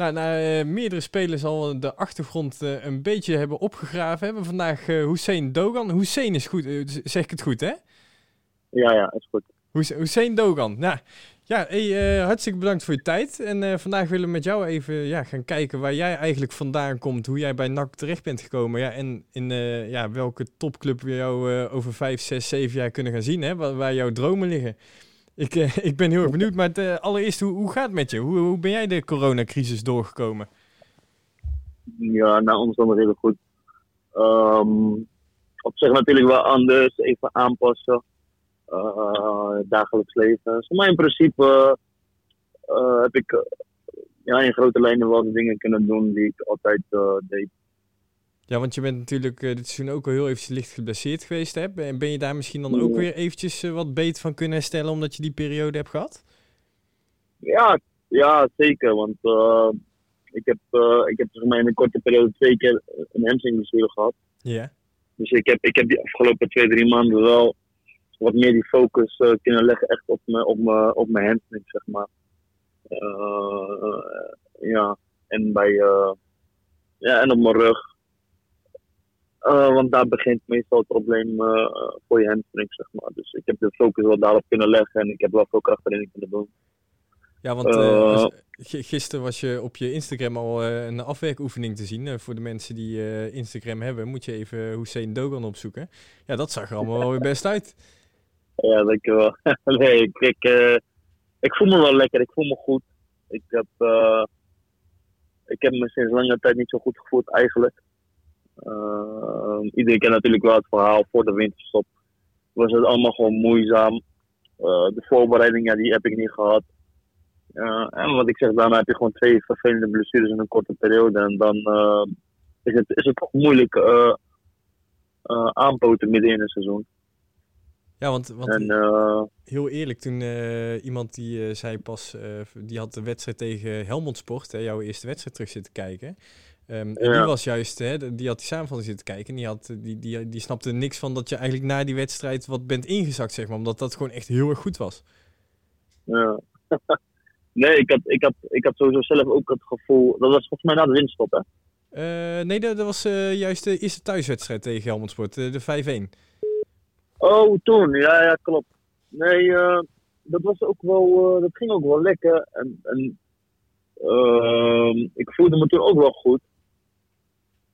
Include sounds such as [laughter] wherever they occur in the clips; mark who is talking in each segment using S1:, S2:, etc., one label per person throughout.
S1: Nou, nou meerdere spelers al de achtergrond een beetje hebben opgegraven. Hebben vandaag Hussein Dogan. Hussein is goed, zeg ik het goed, hè?
S2: Ja, ja, is goed.
S1: Hussein Dogan. Nou, ja, hey, uh, hartstikke bedankt voor je tijd. En uh, vandaag willen we met jou even ja, gaan kijken waar jij eigenlijk vandaan komt. Hoe jij bij NAC terecht bent gekomen. Ja, en in uh, ja, welke topclub we jou over 5, 6, 7 jaar kunnen gaan zien. Hè, waar, waar jouw dromen liggen. Ik, [laughs] ik ben heel erg benieuwd. Maar allereerst, hoe, hoe gaat het met je? Hoe, hoe ben jij de coronacrisis doorgekomen?
S2: Ja, nou, omstandigheden goed. Um, op zich natuurlijk wel anders. Even aanpassen uh, dagelijks leven. maar in principe heb ik ja, in grote lijnen wel de dingen kunnen doen die ik altijd deed.
S1: Ja, want je bent natuurlijk dit seizoen ook al heel eventjes licht geblesseerd geweest. Hè? En ben je daar misschien dan ook weer eventjes wat beter van kunnen herstellen omdat je die periode hebt gehad?
S2: Ja, ja zeker. Want ik heb, ik heb in een korte periode twee keer een hamstringblessure gehad.
S1: Ja.
S2: Dus ik heb, ik heb die afgelopen twee, drie maanden wel wat meer die focus uh, kunnen leggen echt op mijn op me, op mijn hamstring, zeg maar. Ja, en bij ja, en op mijn rug. Want daar begint meestal het probleem voor je hamstring, zeg maar. Dus ik heb de focus wel daarop kunnen leggen en ik heb wel veel krachttraining kunnen doen.
S1: Ja, want uh, gisteren was je op je Instagram al een afwerkoefening te zien. Voor de mensen die Instagram hebben, moet je even Hussein Dogan opzoeken. Ja, dat zag er allemaal wel weer best uit.
S2: Ja, dankjewel. [laughs] nee, ik, ik, ik voel me wel lekker. Ik voel me goed. Ik heb, ik heb me sinds lange tijd niet zo goed gevoeld eigenlijk. Uh, iedereen kent natuurlijk wel het verhaal voor de winterstop. Was het allemaal gewoon moeizaam. de voorbereiding, ja, die heb ik niet gehad. en wat ik zeg, daarna heb je gewoon twee vervelende blessures in een korte periode. En dan is, het, is het toch moeilijk aanpoten midden in een seizoen.
S1: Ja, want, want en, uh, heel eerlijk, toen uh, iemand die uh, zei pas, die had de wedstrijd tegen Helmond Sport, hè, jouw eerste wedstrijd terug zitten kijken. Um, en die was juist, hè, die had die samenvatting zitten kijken. En die, had, die, die, die snapte niks van dat je eigenlijk na die wedstrijd wat bent ingezakt, zeg maar. Omdat dat gewoon echt heel erg goed was.
S2: Ja. [laughs] nee, ik had, ik, had, ik had sowieso zelf ook het gevoel... Dat was volgens mij na de winststop, hè?
S1: nee, dat, dat was juist de eerste thuiswedstrijd tegen Helmond Sport, de 5-1.
S2: Oh, toen. Ja, ja, klopt. Nee, uh, dat was ook wel, dat ging ook wel lekker. En, en uh, ik voelde me toen ook wel goed.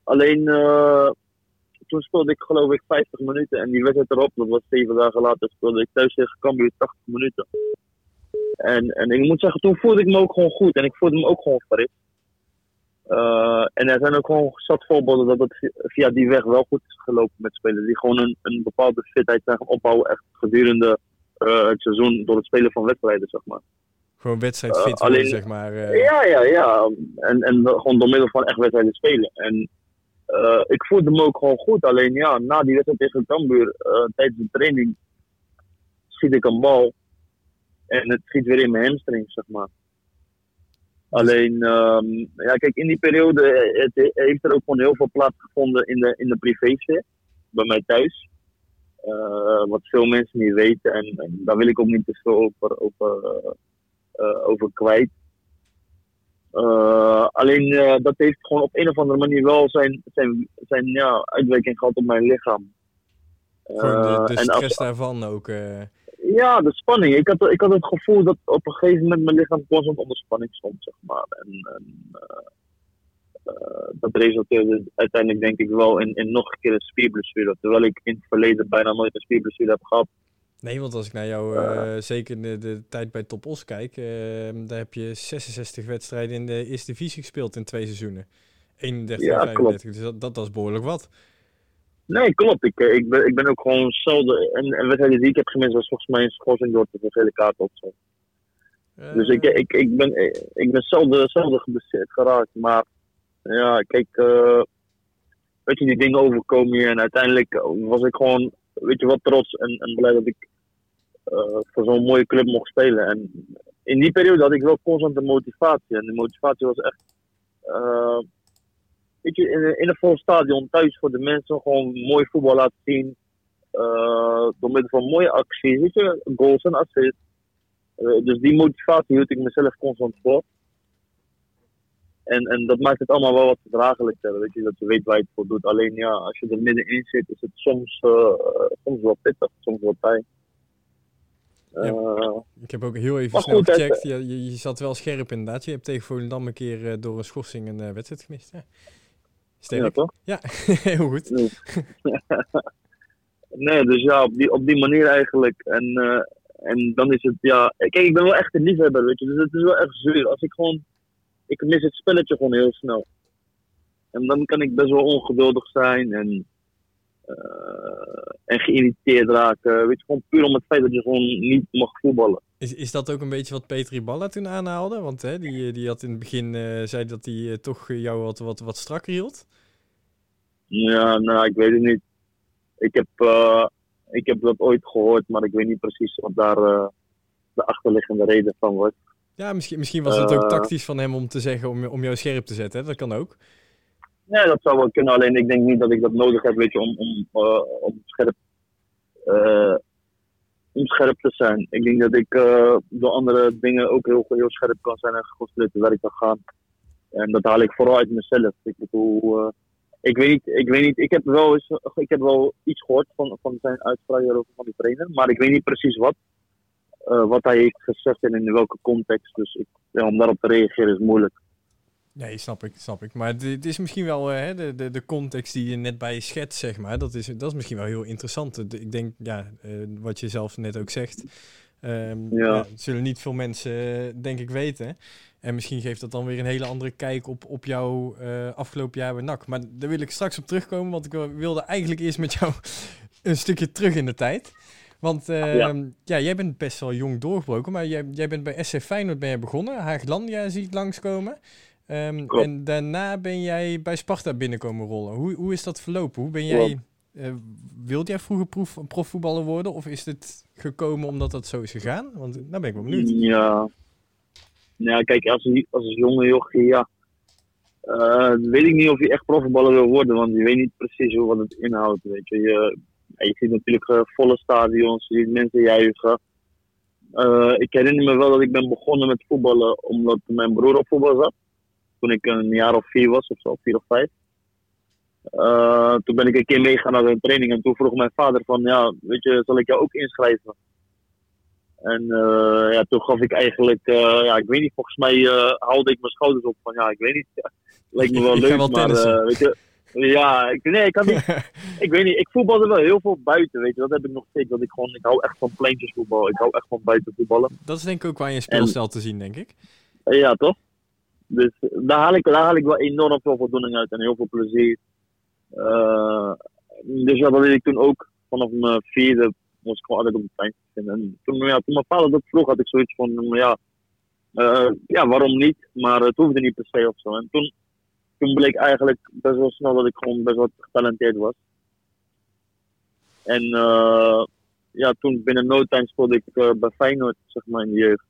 S2: Alleen, uh, toen speelde ik geloof ik 50 minuten en die wedstrijd erop, dat was zeven dagen later, speelde ik thuis tegen Cambuur 80 minuten. En, en ik moet zeggen, toen voelde ik me ook gewoon goed en ik voelde me ook gewoon fris. Uh, en er zijn ook gewoon zat voorbeelden dat het via die weg wel goed is gelopen met spelers. Die gewoon een, een bepaalde fitheid zijn gaan opbouwen echt gedurende uh, het seizoen door het spelen van wedstrijden, zeg maar.
S1: Gewoon wedstrijdfit uh, zeg maar.
S2: Ja, ja, ja. En, en gewoon door middel van echt wedstrijden spelen. En ik voelde me ook gewoon goed. Alleen ja, na die wedstrijd tegen Cambuur, tijdens de training, schiet ik een bal. En het schiet weer in mijn hamstring, zeg maar. Alleen, um, ja, kijk, in die periode eh, het, heeft er ook gewoon heel veel plaatsgevonden in de, in de privésfeer. Bij mij thuis. Wat veel mensen niet weten. En, en, daar wil ik ook niet te veel over, over, over kwijt. Alleen dat heeft gewoon op een of andere manier wel zijn, zijn, zijn ja, uitwerking gehad op mijn lichaam.
S1: de, de stress daarvan ook.
S2: Ja, de spanning. Ik had, ik had het gevoel dat op een gegeven moment mijn lichaam constant onder spanning stond, zeg maar. En, en uh, uh, dat resulteerde uiteindelijk denk ik wel in, in nog een keer een spierblessure. Terwijl ik in het verleden bijna nooit een spierblessure heb gehad.
S1: Nee, want als ik naar jou, uh, zeker de, de, tijd bij Top Os kijk, daar heb je 66 wedstrijden in de eerste divisie gespeeld in twee seizoenen. 31 ja, 35, dus dat, dat was behoorlijk wat.
S2: Nee, klopt. Ik, eh, ik, ben, ik ben ook gewoon zelden. En, en wedstrijden die ik heb gemist was volgens mij een schorsing door de gele kaart op. Dus ik, ik, ik, ben, ik ben zelden, zelden geblesseerd geraakt. Maar ja, kijk, weet je, die dingen overkomen hier. En uiteindelijk was ik gewoon, weet je wat, trots en, en blij dat ik uh, voor zo'n mooie club mocht spelen. En in die periode had ik wel constante motivatie. En die motivatie was echt. Uh, weet je, in, een vol stadion thuis voor de mensen gewoon mooi voetbal laten zien. Uh, door middel van mooie acties, weet je, goals en assists. Dus die motivatie hield ik mezelf constant voor. En, en dat maakt het allemaal wel wat verdraaglijker. Weet je, dat je weet waar je het voor doet. Alleen ja, als je er middenin zit, is het soms, uh, soms wel pittig, soms wel pijn.
S1: Uh, ik heb ook heel even snel gecheckt. Je, je, je, zat wel scherp inderdaad. Je hebt tegen Volendam een keer uh, door een schorsing een wedstrijd gemist. Hè?
S2: Sterk. Ja, toch?
S1: Ja, [laughs] heel goed.
S2: Nee. [laughs] nee, dus ja, op die, op die manier eigenlijk. En, en dan is het, ja... Kijk, ik ben wel echt een liefhebber, weet je. Dus het is wel echt zuur. Als ik gewoon... Ik mis het spelletje gewoon heel snel. En dan kan ik best wel ongeduldig zijn en uh, en geïrriteerd raken. Weet je, gewoon puur om het feit dat je gewoon niet mag voetballen.
S1: Is, is dat ook een beetje wat Petri Balla toen aanhaalde? Want hè, die, die had in het begin uh, zei dat hij uh, toch jou wat, wat, wat strakker hield.
S2: Ja, nou, ik weet het niet. Ik heb, ik heb dat ooit gehoord, maar ik weet niet precies wat daar de achterliggende reden van was.
S1: Ja, misschien, misschien was het ook tactisch van hem om te zeggen om, om jou scherp te zetten. Hè? Dat kan ook.
S2: Nee, dat zou wel kunnen. Alleen ik denk niet dat ik dat nodig heb, weet je, om, om, uh, om, scherp, uh, om scherp te zijn. Ik denk dat ik door andere dingen ook heel, heel scherp kan zijn en geconcentreerd te werk kan gaan. En dat haal ik vooral uit mezelf. Ik bedoel, ik weet niet, ik weet niet, ik heb wel, eens, ik heb wel iets gehoord van, van zijn uitspraken over van die trainer, maar ik weet niet precies wat. Wat hij heeft gezegd en in welke context. Dus ik, ja, om daarop te reageren is moeilijk.
S1: Nee, snap ik, snap ik. Maar het is misschien wel uh, de, de, de context die je net bij je schetst, zeg maar. Dat is, dat is misschien wel heel interessant. Ik denk, ja, uh, wat je zelf net ook zegt. Um, ja. ja. zullen niet veel mensen, denk ik, weten. En misschien geeft dat dan weer een hele andere kijk op, op jouw afgelopen jaar bij NAC. Maar daar wil ik straks op terugkomen, want ik wilde eigenlijk eerst met jou [laughs] een stukje terug in de tijd. Want ja. ja. jij bent best wel jong doorgebroken, maar jij, jij bent bij SC Feyenoord ben je begonnen. Haaglandia zie ik langskomen. Um, en daarna ben jij bij Sparta binnenkomen rollen. Hoe, hoe is dat verlopen? Hoe ben jij, uh, wilde jij vroeger proef, profvoetballer worden? Of is het gekomen omdat dat zo is gegaan? Want daar nou ben ik wel benieuwd.
S2: Ja, ja kijk, als, als jonge jochie, ja. Uh, weet ik niet of je echt profvoetballer wil worden, want je weet niet precies hoe wat het inhoudt. Weet je. Je, je ziet natuurlijk uh, volle stadions, je ziet mensen juichen. Uh, ik herinner me wel dat ik ben begonnen met voetballen omdat mijn broer op voetbal zat toen ik een jaar of vier was of zo, vier of vijf. Uh, toen ben ik een keer meegaan naar een training en toen vroeg mijn vader van, ja, weet je, zal ik jou ook inschrijven? En uh, ja, toen gaf ik eigenlijk, ja, ik weet niet, volgens mij haalde ik mijn schouders op van, ja, ik weet niet, ja, [laughs] lijkt me wel leuk,
S1: wel
S2: maar weet je, ja, ik, nee, ik kan niet, [laughs] ik weet niet, ik voetbalde wel heel veel buiten, weet je, dat heb ik nog steeds, dat ik gewoon, ik hou echt van pleintjesvoetbal, ik hou echt van buiten voetballen.
S1: Dat is denk ik ook waar je speelstijl en, te zien, denk ik.
S2: Ja, toch? Dus daar haal, ik, daar haal ik wel enorm veel voldoening uit en heel veel plezier. Uh, dus ja, dat deed ik toen ook. Vanaf mijn vierde moest ik gewoon altijd op de trein zitten. En toen, ja, toen mijn vader dat vroeg, had ik zoiets van, ja, uh, ja waarom niet? Maar het hoefde niet per se of zo. En toen, toen bleek eigenlijk best wel snel dat ik gewoon best wel getalenteerd was. En uh, ja, toen binnen no time speelde ik uh, bij Feyenoord, zeg maar, in de jeugd.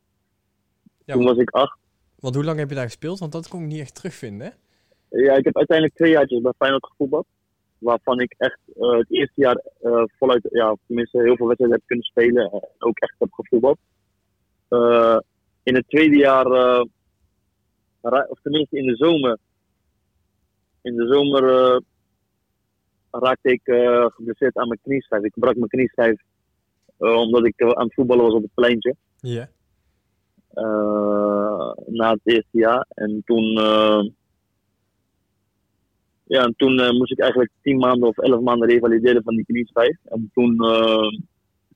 S2: Ja, toen was ik acht.
S1: Want hoe lang heb je daar gespeeld? Want dat kon ik niet echt terugvinden.
S2: Ja, ik heb uiteindelijk twee jaartjes bij Feyenoord gevoetbald. Waarvan ik echt uh, het eerste jaar voluit, ja, tenminste heel veel wedstrijden heb kunnen spelen. En ook echt heb gevoetbald. In het tweede jaar, of tenminste in de zomer. In de zomer raakte ik geblesseerd aan mijn knieschijf. Ik brak mijn knieschijf omdat ik aan het voetballen was op het pleintje.
S1: Ja.
S2: Uh, na het eerste jaar. En toen, uh, ja, en toen uh, moest ik eigenlijk tien maanden of elf maanden revalideren van die knieschijf. En toen,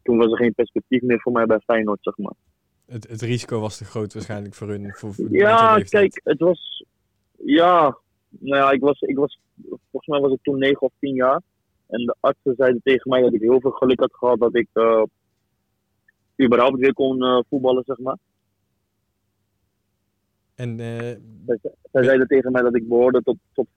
S2: toen was er geen perspectief meer voor mij bij Feyenoord, zeg maar.
S1: Het, het risico was te groot waarschijnlijk voor hun? Voor, voor
S2: ja, kijk, het was... Ja, nou ja, ik was, ik was... Volgens mij was ik toen negen of tien jaar. En de artsen zeiden tegen mij dat ik heel veel geluk had gehad dat ik überhaupt weer kon voetballen, zeg maar.
S1: En, uh,
S2: zij, zeiden tegen mij dat ik behoorde tot, tot 5%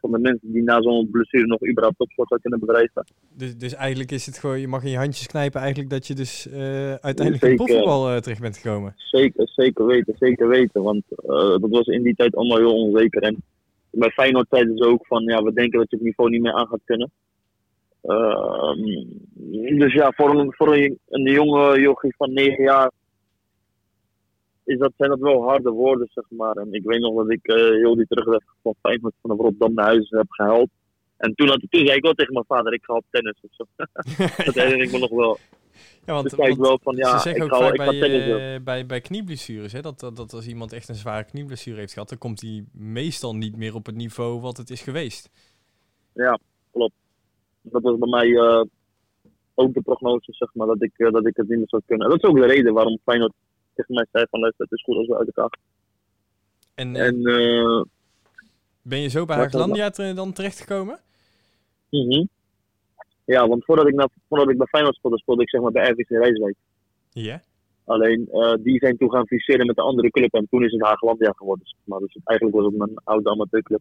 S2: van de mensen die na zo'n blessure nog überhaupt topsport zou kunnen bedrijven.
S1: Dus, dus eigenlijk is het gewoon, je mag in je handjes knijpen eigenlijk dat je dus uh, uiteindelijk in profvoetbal uh, terecht bent gekomen.
S2: Zeker, zeker weten, zeker weten. Want dat was in die tijd allemaal heel onzeker. En bij Feyenoord zeiden ze ook van, ja, we denken dat je het niveau niet meer aan gaat kunnen. Ehm, dus ja, voor een, voor een, een jonge jochie van 9 jaar is dat, zijn dat wel harde woorden, zeg maar. En ik weet nog dat ik uh, heel die terugweg van Feyenoord van Rotterdam naar huis heb gehaald. En toen, had, toen zei ik wel tegen mijn vader, ik ga op tennis of zo. [laughs] dat herinner ik me nog wel.
S1: Ja, want,
S2: dus wel van, ja,
S1: ze zeggen ook vaak
S2: ik ga
S1: bij, eh, bij, bij knieblessures, hè, dat, dat, dat als iemand echt een zware knieblessure heeft gehad, dan komt hij meestal niet meer op het niveau wat het is geweest.
S2: Ja, klopt. Dat was bij mij eh, ook de prognose, zeg maar, dat ik, eh, dat ik het niet meer zou kunnen. En dat is ook de reden waarom Feyenoord tegen mij zei van, luister, het is goed als we uit elkaar.
S1: En,
S2: En,
S1: ben je zo bij Haaglandia dan terechtgekomen?
S2: mhm. Ja, want voordat ik, naar, voordat ik bij Feyenoord speelde, speelde ik zeg maar bij RVC Rijswijk.
S1: Ja.
S2: Alleen, eh, die zijn toen gaan fuseren met de andere club en toen is het Haaglandia geworden. Zeg maar. Dus eigenlijk was het mijn oude amateurclub.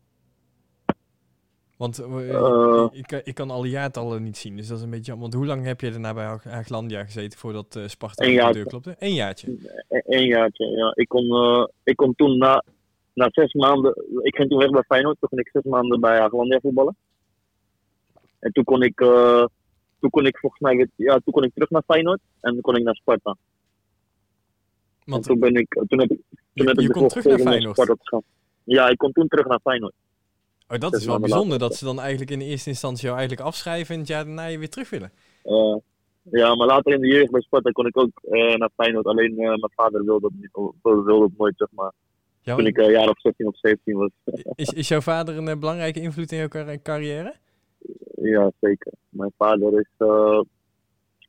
S1: Want eh,
S2: Eh.
S1: ik, ik kan alle jaartallen niet zien, dus dat is een beetje jammer. Want hoe lang heb je daarna bij Haag- Haaglandia gezeten voordat Sparta
S2: Een
S1: de deur klopte? Eén jaartje.
S2: Eén jaartje, ja. Ik kon, ik kon toen na, na zes maanden... Ik ging toen weg bij Feyenoord. Toen ging ik zes maanden bij Haaglandia voetballen. En toen kon ik... eh, toen kon ik volgens mij. Ja, toen kon ik terug naar Feyenoord. En toen kon ik naar Sparta.
S1: Want
S2: en toen ben ik... Toen heb ik... Toen
S1: je,
S2: heb
S1: je
S2: ik
S1: komt terug naar Feyenoord.
S2: Sparta te. Ja, ik kon toen terug naar Feyenoord.
S1: Oh, dat is wel bijzonder dat ze dan eigenlijk in de eerste instantie jou eigenlijk afschrijven en het jaar daarna je weer terug willen.
S2: Eh, ja, maar later in de jeugd bij Sparta kon ik ook eh, naar Feyenoord. Alleen eh, mijn vader wilde het, niet, wilde het nooit, zeg maar. Toen ik een jaar of 16 of 17 was.
S1: is, is jouw vader een eh, belangrijke invloed in jouw car- carrière?
S2: Ja, zeker. Mijn vader is eh,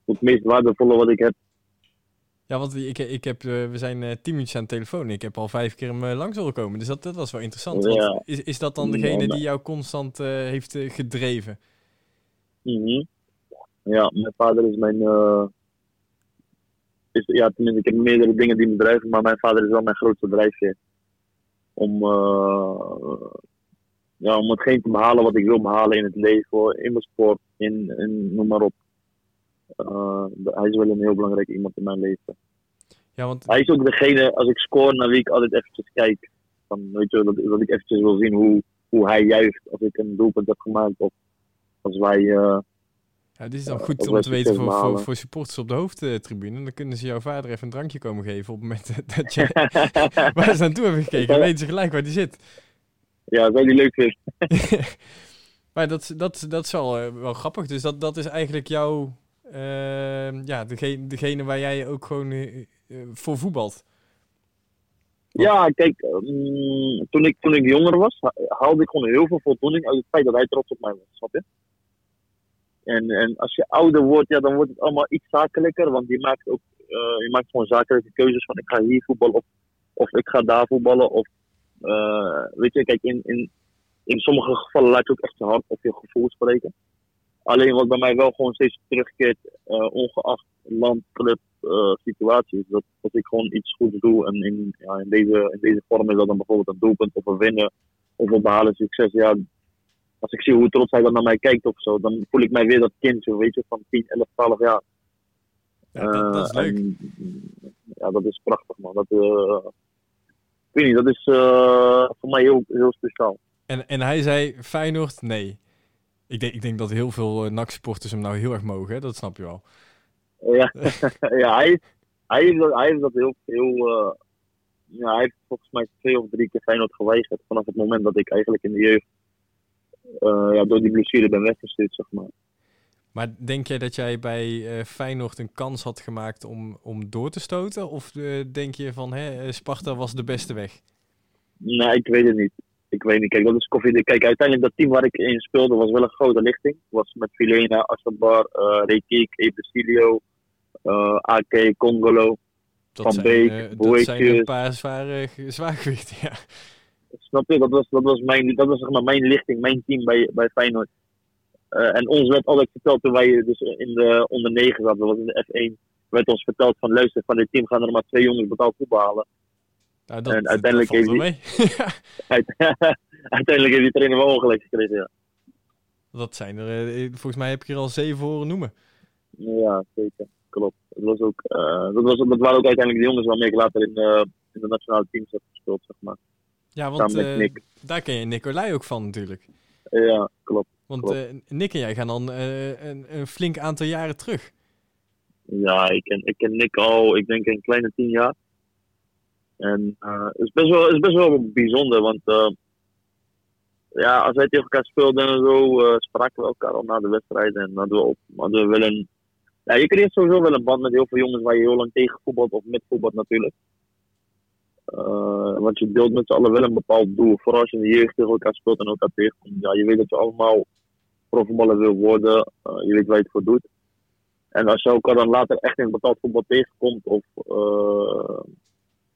S2: het meest waardevolle wat ik heb.
S1: Ja, want ik, ik heb, eh, we zijn eh, tien minuutjes aan de telefoon. Ik heb al vijf keer hem langs horen komen. Dus dat, dat was wel interessant.
S2: Ja.
S1: is, is dat dan degene die jou constant heeft gedreven?
S2: Mhm. Ja, mijn vader is mijn. is, ja, tenminste, ik heb meerdere dingen die me drijven, maar mijn vader is wel mijn grootste drijfveer. Om, ja, om hetgeen te behalen wat ik wil behalen in het leven, in mijn sport, in, in noem maar op. Eh, hij is wel een heel belangrijk iemand in mijn leven.
S1: Ja, want
S2: Hij is ook degene, als ik score, naar wie ik altijd eventjes kijk. Van, weet je, dat, dat ik eventjes wil zien hoe, hoe hij juicht als ik een doelpunt heb gemaakt. Of als wij. eh,
S1: ja, dit is dan
S2: eh,
S1: goed om te weten voor, voor, voor supporters op de hoofdtribune. Dan kunnen ze jouw vader even een drankje komen geven op het moment [laughs] dat je [laughs] [laughs] waar ze naartoe hebben gekeken. Dan weten ze gelijk waar die zit.
S2: Ja, zou die leuk vinden. [laughs]
S1: Maar dat, dat, dat is wel, eh, wel grappig. Dus dat, dat is eigenlijk jouw... eh, ja, degene, degene waar jij ook gewoon eh, eh, voor voetbalt.
S2: Ja, kijk, mm, toen, ik, toen ik jonger was, ha- haalde ik gewoon heel veel voldoening uit het feit dat hij trots op mij was, snap je? En, en als je ouder wordt, ja, dan wordt het allemaal iets zakelijker, want je maakt ook eh, je maakt gewoon zakelijke keuzes van ik ga hier voetballen of, of ik ga daar voetballen. Of, weet je, kijk, in, in, in sommige gevallen laat je ook echt je hart of je gevoel spreken. Alleen wat bij mij wel gewoon steeds terugkeert, eh, ongeacht land, club, eh, situatie, is dat, dat ik gewoon iets goeds doe. En in, ja, in, deze, in deze vorm is dat dan bijvoorbeeld een doelpunt of een winnen of een behalen succes. Ja, als ik zie hoe trots hij dan naar mij kijkt of zo, dan voel ik mij weer dat kindje, weet je, van 10, 11, 12 jaar.
S1: Ja, dat, dat is
S2: Eh,
S1: leuk.
S2: en, ja, dat is prachtig, man. Dat, eh, weet niet, dat is eh, voor mij heel, heel speciaal.
S1: En, en hij zei Feyenoord, nee. Ik denk, ik denk dat heel veel uh, NAC-supporters hem nou heel erg mogen, hè? dat snap je wel.
S2: Ja, [laughs] ja hij, hij, heeft dat, hij heeft dat heel, heel eh, ja, hij heeft volgens mij twee of drie keer Feyenoord geweigerd vanaf het moment dat ik eigenlijk in de jeugd eh, ja, door die blessure ben weggestuurd, zeg maar.
S1: Maar denk jij dat jij bij uh, Feyenoord een kans had gemaakt om, om door te stoten? Of uh, denk je van hè, Sparta was de beste weg?
S2: Nee, ik weet het niet. Ik weet niet. Kijk, dat is koffie. Kijk, uiteindelijk dat team waar ik in speelde was wel een grote lichting. Was met Filena, Asabar, uh, Rekik, Ebesilio, uh, AK, Congolo,
S1: dat
S2: Van Beek,
S1: uh. Dat zijn een paar zware zwaargewichten, ja.
S2: Snap je? Dat was, dat was, mijn, dat was zeg maar mijn lichting, mijn team bij, bij Feyenoord. Uh, en ons werd altijd verteld toen wij dus in de onder 9 zaten, dat was in de F1, werd ons verteld van luister, van dit team gaan er maar twee jongens betaald voetballen.
S1: Nou, dat,
S2: en [laughs] [laughs] uiteindelijk heeft uiteindelijk heeft die trainer wel ongelijk gekregen, ja.
S1: Dat zijn er, uh, volgens mij heb ik er al zeven horen noemen.
S2: Ja, zeker. Klopt. Dat, was ook, uh, dat, was, dat waren ook uiteindelijk de jongens waarmee ik later in, uh, in de nationale teams heb gespeeld, zeg maar.
S1: Ja, want daar ken je Nicolai ook van natuurlijk.
S2: Ja, klopt.
S1: Want. Uh, Nick en jij gaan dan uh, een, een, flink aantal jaren terug.
S2: Ja, ik ken, ik ken Nick al, ik denk een kleine tien jaar. En het is, best wel, is best wel bijzonder, want ja, als wij tegen elkaar speelden en zo, spraken we elkaar al na de wedstrijd. En hadden we, op, hadden we wel een. Ja, je creëert sowieso wel een band met heel veel jongens waar je heel lang tegen voetbalt of met voetbalt natuurlijk. Uh, want je deelt met z'n allen wel een bepaald doel. Vooral als je in de jeugd tegen elkaar speelt en elkaar tegenkomt. Ja, je weet dat je allemaal profvoetballer wil worden. Uh, je weet waar je het voor doet. En als je elkaar dan later echt in betaald voetbal tegenkomt, of uh,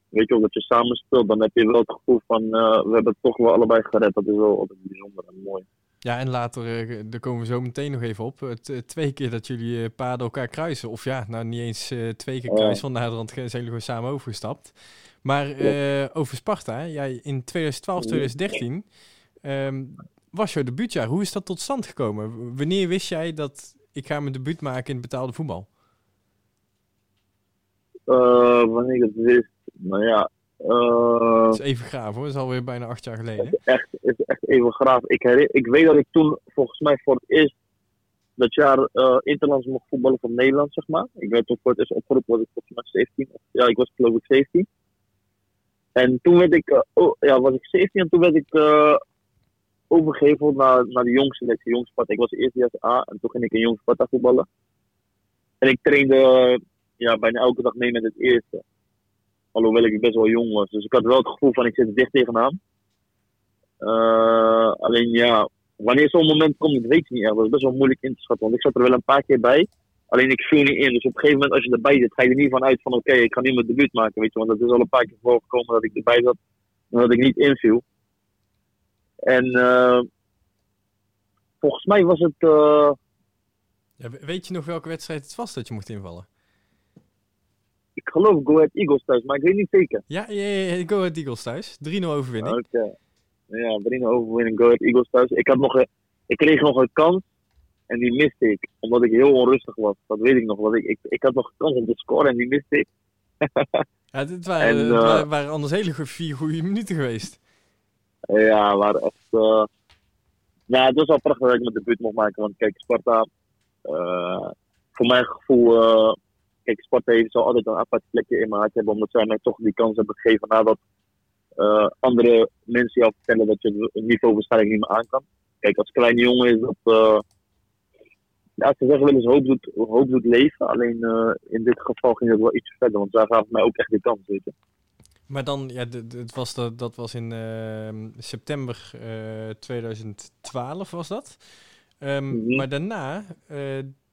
S2: weet je ook dat je samen speelt, dan heb je wel het gevoel van we hebben het toch wel allebei gered. Dat is wel altijd bijzonder en mooi.
S1: Ja, en later, daar komen we zo meteen nog even op. Het, twee keer dat jullie paden elkaar kruisen. Of ja, nou niet eens twee keer kruisen, want naderhand zijn jullie gewoon samen overgestapt. Maar over Sparta, jij in 2012, 2013 um, was jouw debuutjaar. Hoe is dat tot stand gekomen? Wanneer wist jij dat ik ga mijn debuut maken in betaalde voetbal?
S2: Uh, wanneer ik het wist? Nou ja. Uh,
S1: dat is even graaf hoor, dat is alweer bijna acht jaar geleden.
S2: Is echt, is echt even graaf. Ik, ik weet dat ik toen volgens mij voor het eerst dat jaar uh, interlands mocht voetballen voor Nederland, zeg maar. Ik werd toen voor het eerst opgeroepen, was ik volgens mij 17. Ja, ik was geloof ik 17. En toen werd ik, uh, oh, ja, was ik 17 en toen werd ik uh, overgeheveld naar, naar de Jong Sparta. Ik was eerste A en toen ging ik in Jong Sparta voetballen. En ik trainde ja, bijna elke dag mee met het eerste. Alhoewel ik best wel jong was. Dus ik had wel het gevoel van ik zit dicht tegenaan. Uh, alleen ja, wanneer zo'n moment komt, dat weet je niet echt. Dat is best wel moeilijk in te schatten. Want ik zat er wel een paar keer bij. Alleen ik viel niet in. Dus op een gegeven moment als je erbij zit, ga je er niet van uit van oké, ik ga nu mijn debuut maken. Weet je, want dat is al een paar keer voorgekomen dat ik erbij zat en dat ik niet inviel. En uh, volgens mij was het. Uh...
S1: Ja, weet je nog welke wedstrijd het was dat je moest invallen?
S2: Ik geloof Go Ahead Eagles thuis, maar ik weet niet zeker.
S1: Ja, ja, ja Go Ahead Eagles thuis. 3-0 overwinning.
S2: Oké. Okay. Ja, 3-0 overwinning Go Ahead Eagles thuis. Ik, had nog een, ik kreeg nog een kans en die miste ik, omdat ik heel onrustig was. Dat weet ik nog. Want ik, ik, ik had nog kans om te scoren en die miste ik. [laughs]
S1: ja, dit waren, en, uh, waren anders hele vier goede minuten geweest.
S2: Ja, waren echt... Uh, het was wel prachtig dat ik met de buurt mocht maken. Want kijk, Sparta... Uh, voor mijn gevoel... kijk, Sparta heeft zo altijd een apart plekje in mijn hart hebben. Omdat zij mij toch die kans hebben gegeven nadat... andere mensen jou vertellen dat je het niveau waarschijnlijk niet meer aan kan. Kijk, als kleine jongen is dat ja, ze zeggen wel eens hoop doet, doet leven. Alleen in dit geval ging het wel iets verder, want daar gaven mij ook echt de kans. Je.
S1: Maar dan, ja, het was dat, dat was in uh, september uh, 2012 was dat. Um, mm -hmm. Maar daarna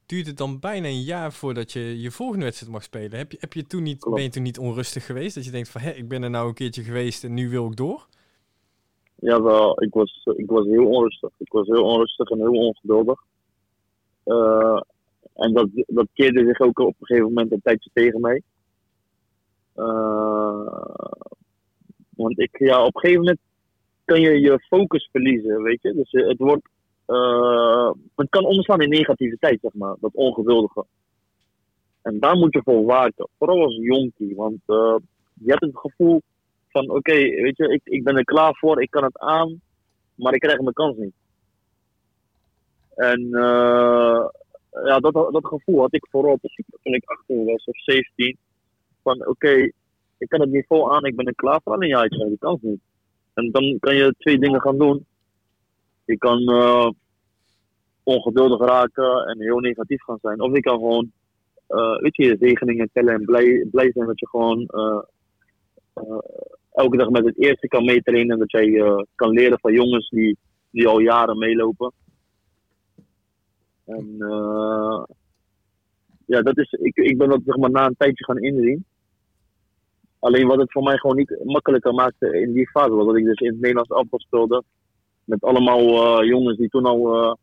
S1: duurt het dan bijna een jaar voordat je je volgende wedstrijd mag spelen. Heb je, heb je toen niet, ben je toen niet onrustig geweest? Dat je denkt van, hé, ik ben er nou een keertje geweest en nu wil ik door?
S2: Ja, wel. Ik was, ik was heel onrustig. Ik was heel onrustig en heel ongeduldig. Uh, en dat, dat keerde zich ook op een gegeven moment een tijdje tegen mij. Uh, want ik, ja, op een gegeven moment kan je je focus verliezen, weet je. Dus het wordt, uh, het kan omslaan in negativiteit, zeg maar, dat ongeduldige. En daar moet je voor waken, vooral als jonkie, want je hebt het gevoel van, oké, weet je, ik, ik ben er klaar voor, ik kan het aan, maar ik krijg mijn kans niet. En ja, dat, dat gevoel had ik vooral toen ik 18 was of 17. Van oké, ik kan het niveau aan, ik ben er klaar voor. Alleen ja, ik krijg kans niet. En dan kan je twee dingen gaan doen. Je kan uh, ongeduldig raken en heel negatief gaan zijn. Of je kan gewoon, uh, weet je, zegeningen tellen en blij, blij zijn dat je gewoon elke dag met het eerste kan meetrainen. En dat jij kan leren van jongens die, die al jaren meelopen. En ja, dat is, ik, ik ben dat zeg maar na een tijdje gaan inzien. Alleen wat het voor mij gewoon niet makkelijker maakte in die fase was dat ik dus in het Nederlands speelde. Met allemaal uh, jongens die toen al uh,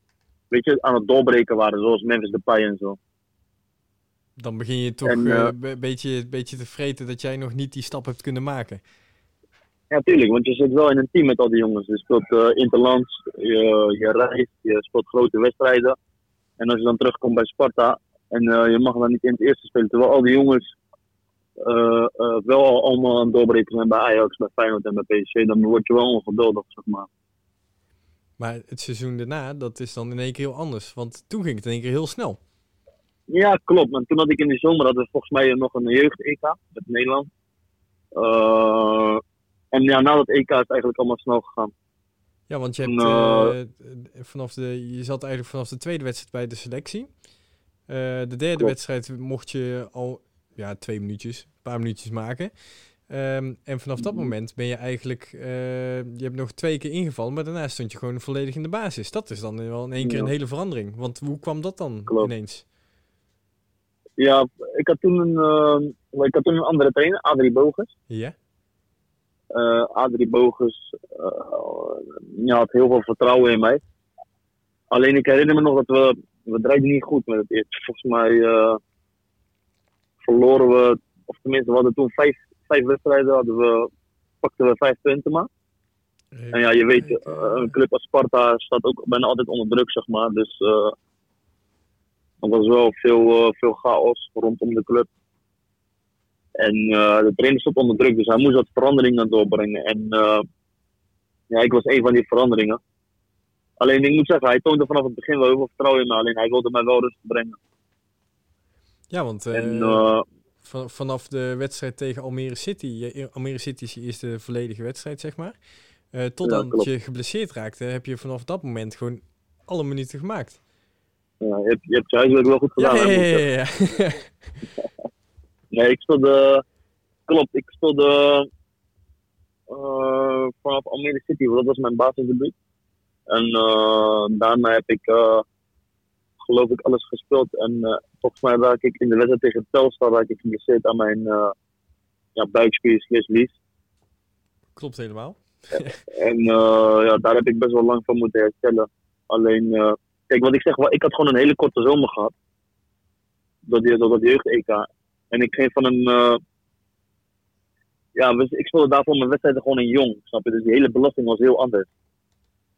S2: weet je, aan het doorbreken waren, zoals Memphis Depay en zo.
S1: Dan begin je toch een beetje, beetje te vreten dat jij nog niet die stap hebt kunnen maken.
S2: Ja, tuurlijk, want je zit wel in een team met al die jongens. Je speelt interlands, je, je reist, je speelt grote wedstrijden. En als je dan terugkomt bij Sparta en je mag dan niet in het eerste spelen, terwijl al die jongens wel al allemaal aan het doorbreken zijn bij Ajax, bij Feyenoord en bij PSV, dan word je wel ongeduldig, zeg maar.
S1: Maar het seizoen daarna, dat is dan in één keer heel anders, want toen ging het in één keer heel snel.
S2: Ja, klopt. En toen had ik in de zomer, hadden we volgens mij nog een jeugd-EK met Nederland. en ja, na dat EK is het eigenlijk allemaal snel gegaan.
S1: Ja, want je, hebt, vanaf de, je zat eigenlijk vanaf de tweede wedstrijd bij de selectie. de derde wedstrijd mocht je al ja, twee minuutjes, een paar minuutjes maken. Ehm, en vanaf dat mhm. moment ben je eigenlijk, je hebt nog twee keer ingevallen, maar daarna stond je gewoon volledig in de basis. Dat is dan wel in één keer een hele verandering. Want hoe kwam dat dan ineens?
S2: Ja, ik had toen een, uh, ik had toen een andere trainer, Adrie Bogus.
S1: Ja.
S2: Uh, Adrie Bogus uh, had heel veel vertrouwen in mij. Alleen ik herinner me nog dat we, we draaiden niet goed met het eerst. Volgens mij verloren we, of tenminste we hadden toen vijf, vijf wedstrijden, hadden we, pakten we vijf punten maar. En ja, je weet, een club als Sparta staat ook bijna altijd onder druk, zeg maar. Dus er was wel veel, uh, veel chaos rondom de club. En uh, de trainer stond onder druk, dus hij moest wat veranderingen doorbrengen. En uh, ja, ik was een van die veranderingen. Alleen ik moet zeggen, hij toonde vanaf het begin wel heel veel vertrouwen in me. Alleen hij wilde mij wel rust brengen.
S1: Ja, want en, van, vanaf de wedstrijd tegen Almere City, Almere City is je eerste volledige wedstrijd, zeg maar. totdat ja, je geblesseerd raakte, heb je vanaf dat moment gewoon alle minuten gemaakt.
S2: Ja, je, hebt, je hebt je huiswerk wel goed gedaan. Ja, ja, ja, nee, [laughs] ik speelde... Klopt, ik speelde... Uh, vanaf Almere City, dat was mijn basisdebuut. En uh, daarna heb ik, uh, geloof ik, alles gespeeld. En volgens mij raak ik in de wedstrijd tegen Telstar raak ik geblesseerd aan mijn ja, buikspier slash
S1: Klopt helemaal.
S2: en ja, daar heb ik best wel lang van moeten herstellen. Alleen Kijk, wat ik zeg, ik had gewoon een hele korte zomer gehad. Door, die, door dat jeugd-EK. En ik ging van een. Uh, ja, ik speelde daarvoor mijn wedstrijden gewoon in jong. Snap je? Dus die hele belasting was heel anders.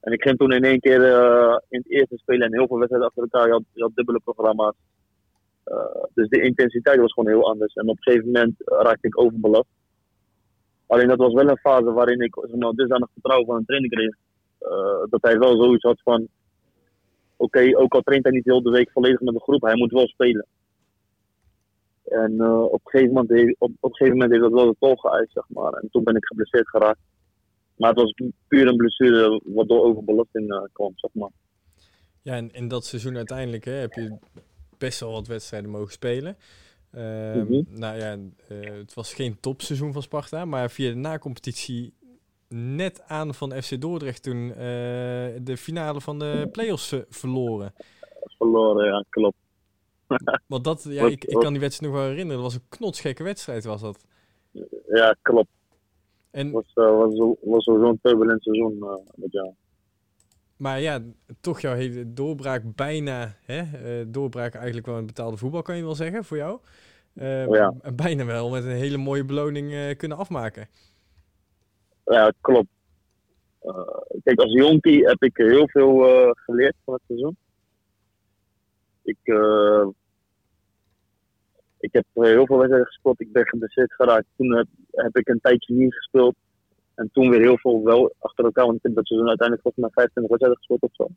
S2: En ik ging toen in één keer uh, in het eerste spelen en heel veel wedstrijden achter elkaar. Je had, je had dubbele programma's. Uh, dus de intensiteit was gewoon heel anders. En op een gegeven moment raakte ik overbelast. Alleen dat was wel een fase waarin ik zeg maar, dusdanig vertrouwen van een trainer kreeg. dat hij wel zoiets had van oké, ook al traint hij niet heel de week volledig met de groep, hij moet wel spelen. En op, een gegeven moment op, op een gegeven moment heeft dat wel de tol geëist, zeg maar. En toen ben ik geblesseerd geraakt. Maar het was puur een blessure wat door overbelasting uh, kwam, zeg maar.
S1: Ja, en in dat seizoen uiteindelijk hè, heb je best wel wat wedstrijden mogen spelen. Uh, mm -hmm. Nou ja, uh, het was geen topseizoen van Sparta, maar via de nacompetitie net aan van FC Dordrecht toen uh, de finale van de play-offs verloren.
S2: Verloren, ja, klopt. [laughs]
S1: Want dat, ja, ik, ik kan die wedstrijd nog wel herinneren. Dat was een knotsgekke wedstrijd, was dat.
S2: Ja, klopt. En was, uh, was, was zo'n turbulent seizoen met jou.
S1: Maar ja, toch jouw hele doorbraak bijna, hè? doorbraak eigenlijk wel een betaalde voetbal kan je wel zeggen voor jou. Oh ja. Bijna wel met een hele mooie beloning kunnen afmaken.
S2: Ja, klopt. Uh, kijk, als jonkie heb ik heel veel uh, geleerd van het seizoen. Ik, uh, ik heb heel veel wedstrijden gespeeld. Ik ben geblesseerd geraakt. Toen heb, heb, ik een tijdje niet gespeeld. En toen weer heel veel wel achter elkaar. Want ik heb dat seizoen uiteindelijk volgens mij 25 wedstrijden gespeeld of zo.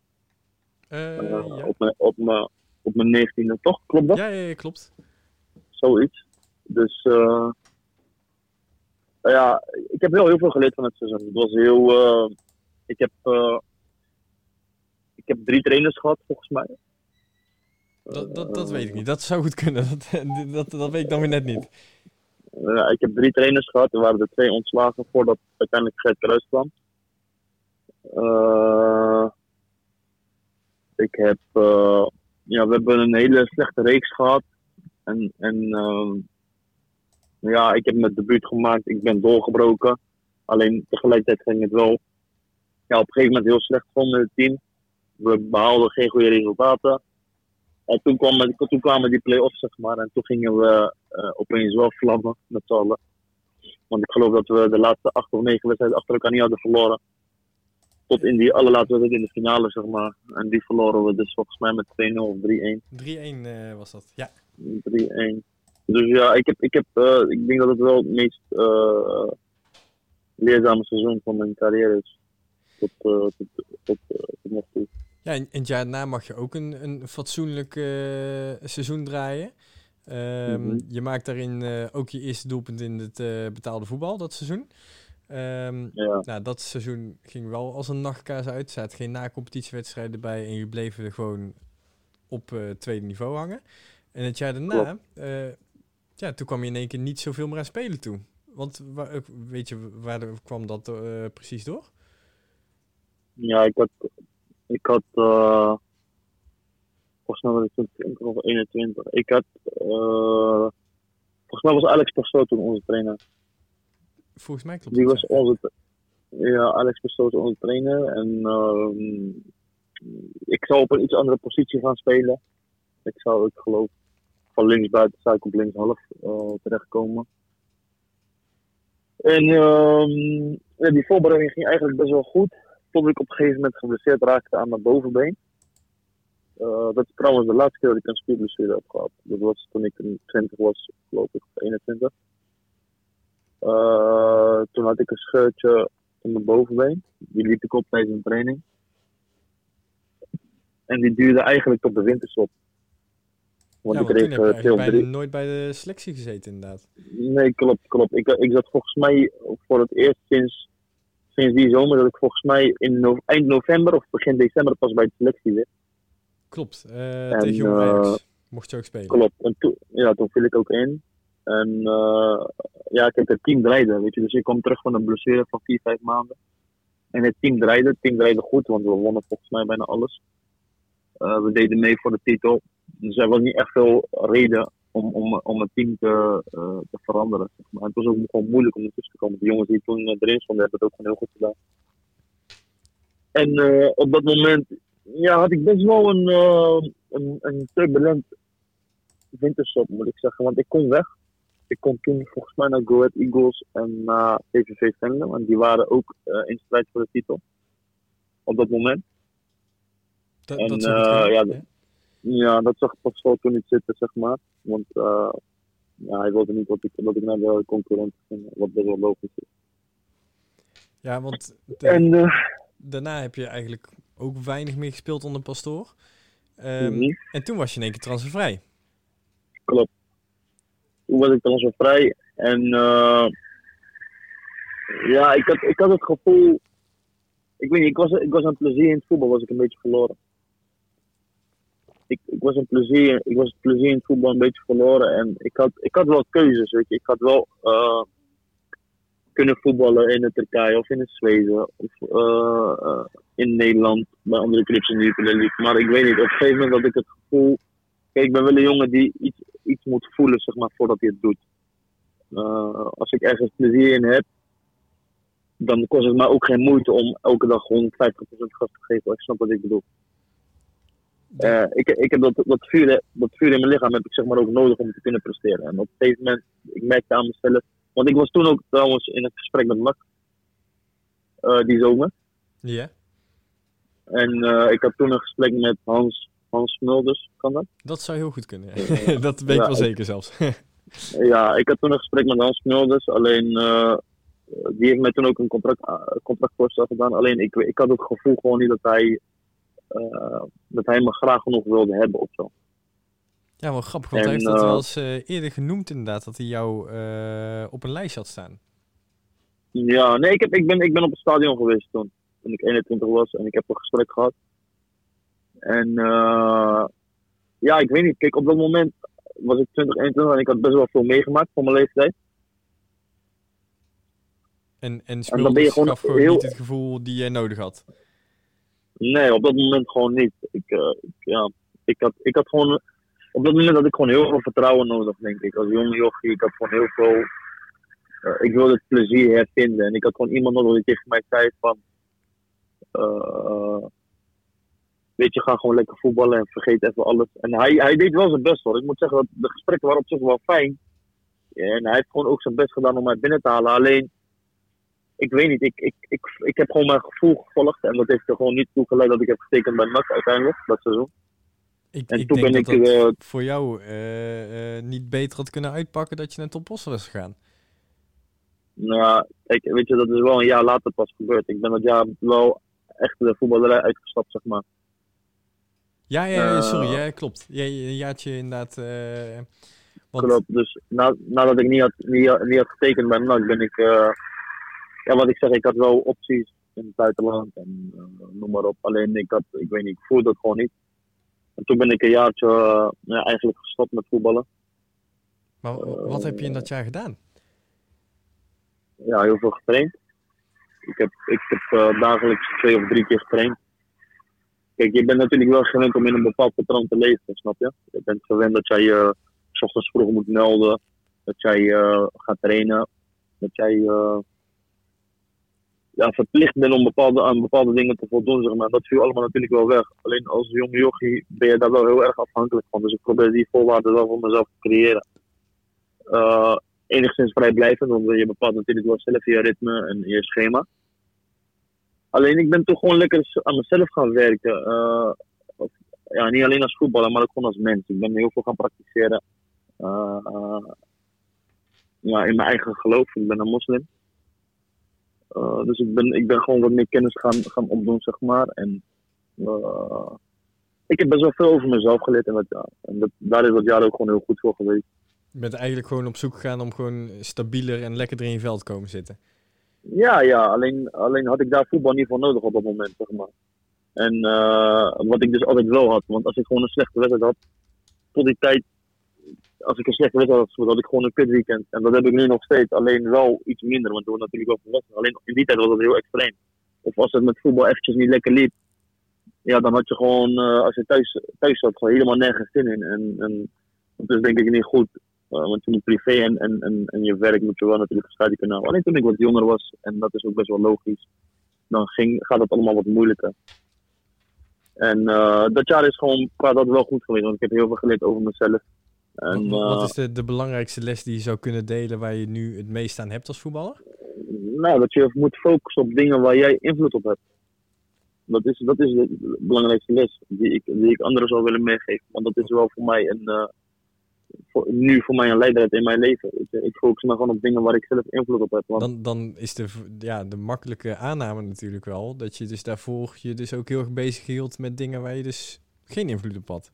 S2: Ja. Op mijn, op mijn, op mijn 19e, toch? Klopt dat?
S1: Ja, ja, ja klopt.
S2: Zoiets. Dus uh, ja, ik heb wel heel veel geleerd van het seizoen. Het was heel. Ik, heb, ik heb drie trainers gehad, volgens mij.
S1: Dat, dat, dat weet ik niet. Dat zou goed kunnen. [laughs] Dat, dat, dat weet ik dan weer net niet.
S2: Ja, ik heb drie trainers gehad. Er waren er twee ontslagen voordat uiteindelijk Gert Kruis kwam. Uh, ik heb. ja, we hebben een hele slechte reeks gehad. En. en ja, ik heb mijn debuut gemaakt, ik ben doorgebroken. Alleen tegelijkertijd ging het wel ja, op een gegeven moment heel slecht vonden het team. We behaalden geen goede resultaten. En toen, kwam, toen kwamen die play-offs, zeg maar. En toen gingen we uh, opeens wel vlammen met z'n allen. Want ik geloof dat we de laatste acht of negen wedstrijden achter elkaar niet hadden verloren. Tot in die allerlaatste wedstrijd in de finale, zeg maar. En die verloren we dus volgens mij met 2-0 of
S1: 3-1. 3-1 uh, was dat, ja.
S2: 3-1. Dus ja, ik, heb, ik, heb, uh, ik denk dat het wel het meest uh, leerzame seizoen van mijn carrière is. Tot, tot, tot, tot nog toe.
S1: Ja, en, en het jaar daarna mag je ook een, een fatsoenlijk seizoen draaien. Ehm,
S2: Mhm.
S1: Je maakt daarin eh, ook je eerste doelpunt in het eh, betaalde voetbal dat seizoen. Ehm,
S2: Ja.
S1: nou, dat seizoen ging wel als een nachtkaas uit. Er zaten geen na-competitiewedstrijden bij en je bleef er gewoon op eh, tweede niveau hangen. En het jaar daarna, eh, ja, toen kwam je in één keer niet zoveel meer aan spelen toe. Want wa- eh, weet je, waar kwam dat eh, precies door?
S2: Ja, ik had, ik had, uh, volgens mij was het toen 20 of 21. Ik had, uh, volgens mij was Alex Pasto toen onze trainer.
S1: Volgens mij klopt
S2: Die was onze, ja, Alex Pasto was onze trainer. En ehm, ik zou op een iets andere positie gaan spelen. Ik zou, ik geloof, van linksbuiten zou ik op linkshalf uh, terechtkomen. En ehm, ja, die voorbereiding ging eigenlijk best wel goed. Tot ik op een gegeven moment geblesseerd raakte aan mijn bovenbeen. Uh, dat is trouwens de laatste keer dat ik een spierblessure heb gehad. Dat was toen ik 20 was, geloof ik, of 21. Uh, toen had ik een scheurtje in mijn bovenbeen. Die liep ik op tijdens een training. En die duurde eigenlijk tot de winterstop.
S1: Want ja, ik kreeg uh, twee bijna nooit bij de selectie gezeten, inderdaad.
S2: Nee, klopt, klopt. Ik, ik zat volgens mij voor het eerst sinds, sinds die zomer dat ik volgens mij in no eind november of begin december pas bij de selectie zit.
S1: Klopt, uh, en, tegen Jong Ajax mocht je ook spelen.
S2: Klopt, en toen, ja, toen viel ik ook in. En uh, ja, ik heb het team draaide, weet je. Dus ik kwam terug van een blessure van 4, 5 maanden. En het team draaide, het team draaide goed, want we wonnen volgens mij bijna alles. Uh, we deden mee voor de titel. Dus er was niet echt veel reden om, om, om het team te, uh, te veranderen. Zeg maar. En het was ook gewoon moeilijk om ertussen te komen. De jongens die toen erin stonden, hebben het ook gewoon heel goed gedaan. En uh, op dat moment ja, had ik best wel een, uh, een, een turbulent winterstop, moet ik zeggen. Want ik kon weg. Ik kon toen volgens mij naar Go Ahead Eagles en naar VVV Venlo. En die waren ook in strijd voor de titel. Op dat moment.
S1: Dat,
S2: en,
S1: dat
S2: ja, ja. dat zag Pascal toen niet zitten, zeg maar. Want uh, ja, hij wilde niet dat ik, dat ik naar de concurrent ging, wat best wel logisch is.
S1: Ja, want de,
S2: en, uh,
S1: daarna heb je eigenlijk ook weinig meer gespeeld onder Pastoor. Um,
S2: Mhm.
S1: En toen was je in één keer transfervrij.
S2: Klopt. Toen was ik transfervrij en uh, ja, ik had, ik had het gevoel, ik weet niet, ik was, ik was aan plezier in het voetbal, was ik een beetje verloren. Ik, ik, was een plezier, ik was het plezier in het voetbal een beetje verloren en ik had, ik had wel keuzes, weet je. Ik had wel uh, kunnen voetballen in de Turkije of in het Zweden of uh, uh, in Nederland bij andere clubs in de Jupiler League. Maar ik weet niet, op een gegeven moment had ik het gevoel, ik ben wel een jongen die iets, iets moet voelen, zeg maar, voordat hij het doet. Als ik ergens plezier in heb, dan kost het mij ook geen moeite om elke dag 150% gas te geven. Ik snap wat ik bedoel. Uh, ik, ik heb dat, dat, vuur, dat vuur in mijn lichaam heb ik zeg maar ook nodig om te kunnen presteren. En op een gegeven moment, ik merkte aan mezelf, want ik was toen ook trouwens in een gesprek met Mac, uh, die zomer.
S1: Ja. Yeah.
S2: En uh, ik had toen een gesprek met Hans, Hans Smulders, kan dat?
S1: Dat zou heel goed kunnen, ja. [laughs] dat weet ik ja, wel zeker ik, zelfs. [laughs]
S2: ja, ik had toen een gesprek met Hans Smulders, alleen die heeft mij toen ook een contract, contractvoorstel gedaan. Alleen ik, ik had het gevoel gewoon niet dat hij, dat hij me graag genoeg wilde hebben of zo.
S1: Ja, wel grappig, want en, hij heeft dat wel eens uh, eerder genoemd inderdaad, dat hij jou op een lijst had staan.
S2: Ja, nee, ik, heb, ik, ben, ik ben op het stadion geweest toen, toen ik 21 was en ik heb een gesprek gehad. En uh, ja, ik weet niet, kijk, op dat moment was ik 20, 21 en ik had best wel veel meegemaakt voor mijn leeftijd.
S1: En, en gewoon gaf gewoon heel... niet het gevoel die jij nodig had?
S2: Nee, op dat moment gewoon niet. Ik, uh, ik, ja, ik, had, ik had gewoon... Op dat moment had ik gewoon heel veel vertrouwen nodig, denk ik. Als jonge jochie, ik had gewoon heel veel... Uh, ik wilde het plezier hervinden. En ik had gewoon iemand nodig die tegen mij zei van... Uh, weet je, ga gewoon lekker voetballen en vergeet even alles. En hij, hij deed wel zijn best hoor. Ik moet zeggen dat de gesprekken waren op zich wel fijn. En hij heeft gewoon ook zijn best gedaan om mij binnen te halen. Alleen, ik weet niet, ik, ik, ik, ik heb gewoon mijn gevoel gevolgd. En dat heeft er gewoon niet toe geleid dat ik heb getekend bij NAC uiteindelijk, dat seizoen.
S1: Ik, en ik toen denk ben dat ik, dat uh, voor jou uh, uh, niet beter had kunnen uitpakken dat je naar Top was gegaan.
S2: Nou, kijk, weet je, dat is wel een jaar later pas gebeurd. Ik ben dat jaar wel echt de voetballerij uitgestapt, zeg maar.
S1: Ja, ja, sorry, ja, klopt. Ja, een jaartje inderdaad uh,
S2: Klopt, dus na, nadat ik niet had, niet, niet had getekend bij NAC ben ik, ja wat ik zeg, ik had wel opties in het buitenland en uh, noem maar op. Alleen ik had, ik weet niet, ik voelde het gewoon niet. En toen ben ik een jaartje uh, ja, eigenlijk gestopt met voetballen.
S1: Maar wat heb je in dat jaar gedaan?
S2: Ja, heel veel getraind. Ik heb, ik heb dagelijks twee of drie keer getraind. Kijk, je bent natuurlijk wel gewend om in een bepaald patroon te leven, snap je? Je bent gewend dat jij je uh, s ochtends vroeg moet melden, dat jij uh, gaat trainen, dat jij uh, ja, verplicht bent om bepaalde, aan bepaalde dingen te voldoen, zeg maar. Dat viel allemaal natuurlijk wel weg. Alleen als jonge jochie ben je daar wel heel erg afhankelijk van. Dus ik probeer die voorwaarden wel voor mezelf te creëren. Uh, enigszins vrijblijvend, want je bepaalt natuurlijk wel zelf je ritme en je schema. Alleen ik ben toch gewoon lekker aan mezelf gaan werken. Uh, ja, niet alleen als voetballer, maar ook gewoon als mens. Ik ben heel veel gaan praktiseren. Uh, ja, in mijn eigen geloof. Ik ben een moslim. Dus ik ben, ik ben gewoon wat meer kennis gaan, gaan opdoen, zeg maar. En ik heb best wel veel over mezelf geleerd. En, dat, ja, en dat, daar is dat jaar ook gewoon heel goed voor geweest.
S1: Je bent eigenlijk gewoon op zoek gegaan om gewoon stabieler en lekkerder in je veld te komen zitten.
S2: Ja, ja alleen, alleen had ik daar voetbal niet voor nodig op dat moment, zeg maar. En uh, wat ik dus altijd wel had, want als ik gewoon een slechte wedstrijd had, tot die tijd, als ik een slechte wedstrijd had, had ik gewoon een kut weekend. En dat heb ik nu nog steeds, alleen wel iets minder, want toen natuurlijk wel volwassen. Alleen in die tijd was het heel extreem. Of als het met voetbal eventjes niet lekker liep, ja, dan had je gewoon, uh, als je thuis, thuis zat, gewoon helemaal nergens zin in. En, en dat is denk ik niet goed. Uh, want je moet privé en, en, en, je werk moet je wel natuurlijk gescheiden kunnen houden. Alleen toen ik wat jonger was, en dat is ook best wel logisch, dan ging, gaat het allemaal wat moeilijker. En uh, dat jaar is gewoon qua dat wel goed geweest, want ik heb heel veel geleerd over mezelf.
S1: En, wat, wat is de, de belangrijkste les die je zou kunnen delen waar je nu het meest aan hebt als voetballer?
S2: Nou, dat je moet focussen op dingen waar jij invloed op hebt. Dat is, dat is de belangrijkste les die ik, die ik anderen zou willen meegeven. Want dat is wel voor mij een, uh, voor, nu voor mij een leidraad in mijn leven. Ik, ik focus me gewoon op dingen waar ik zelf invloed op heb.
S1: Want... Dan, dan is de, ja, de makkelijke aanname natuurlijk wel dat je dus daarvoor je dus ook heel erg bezig hield met dingen waar je dus geen invloed op had.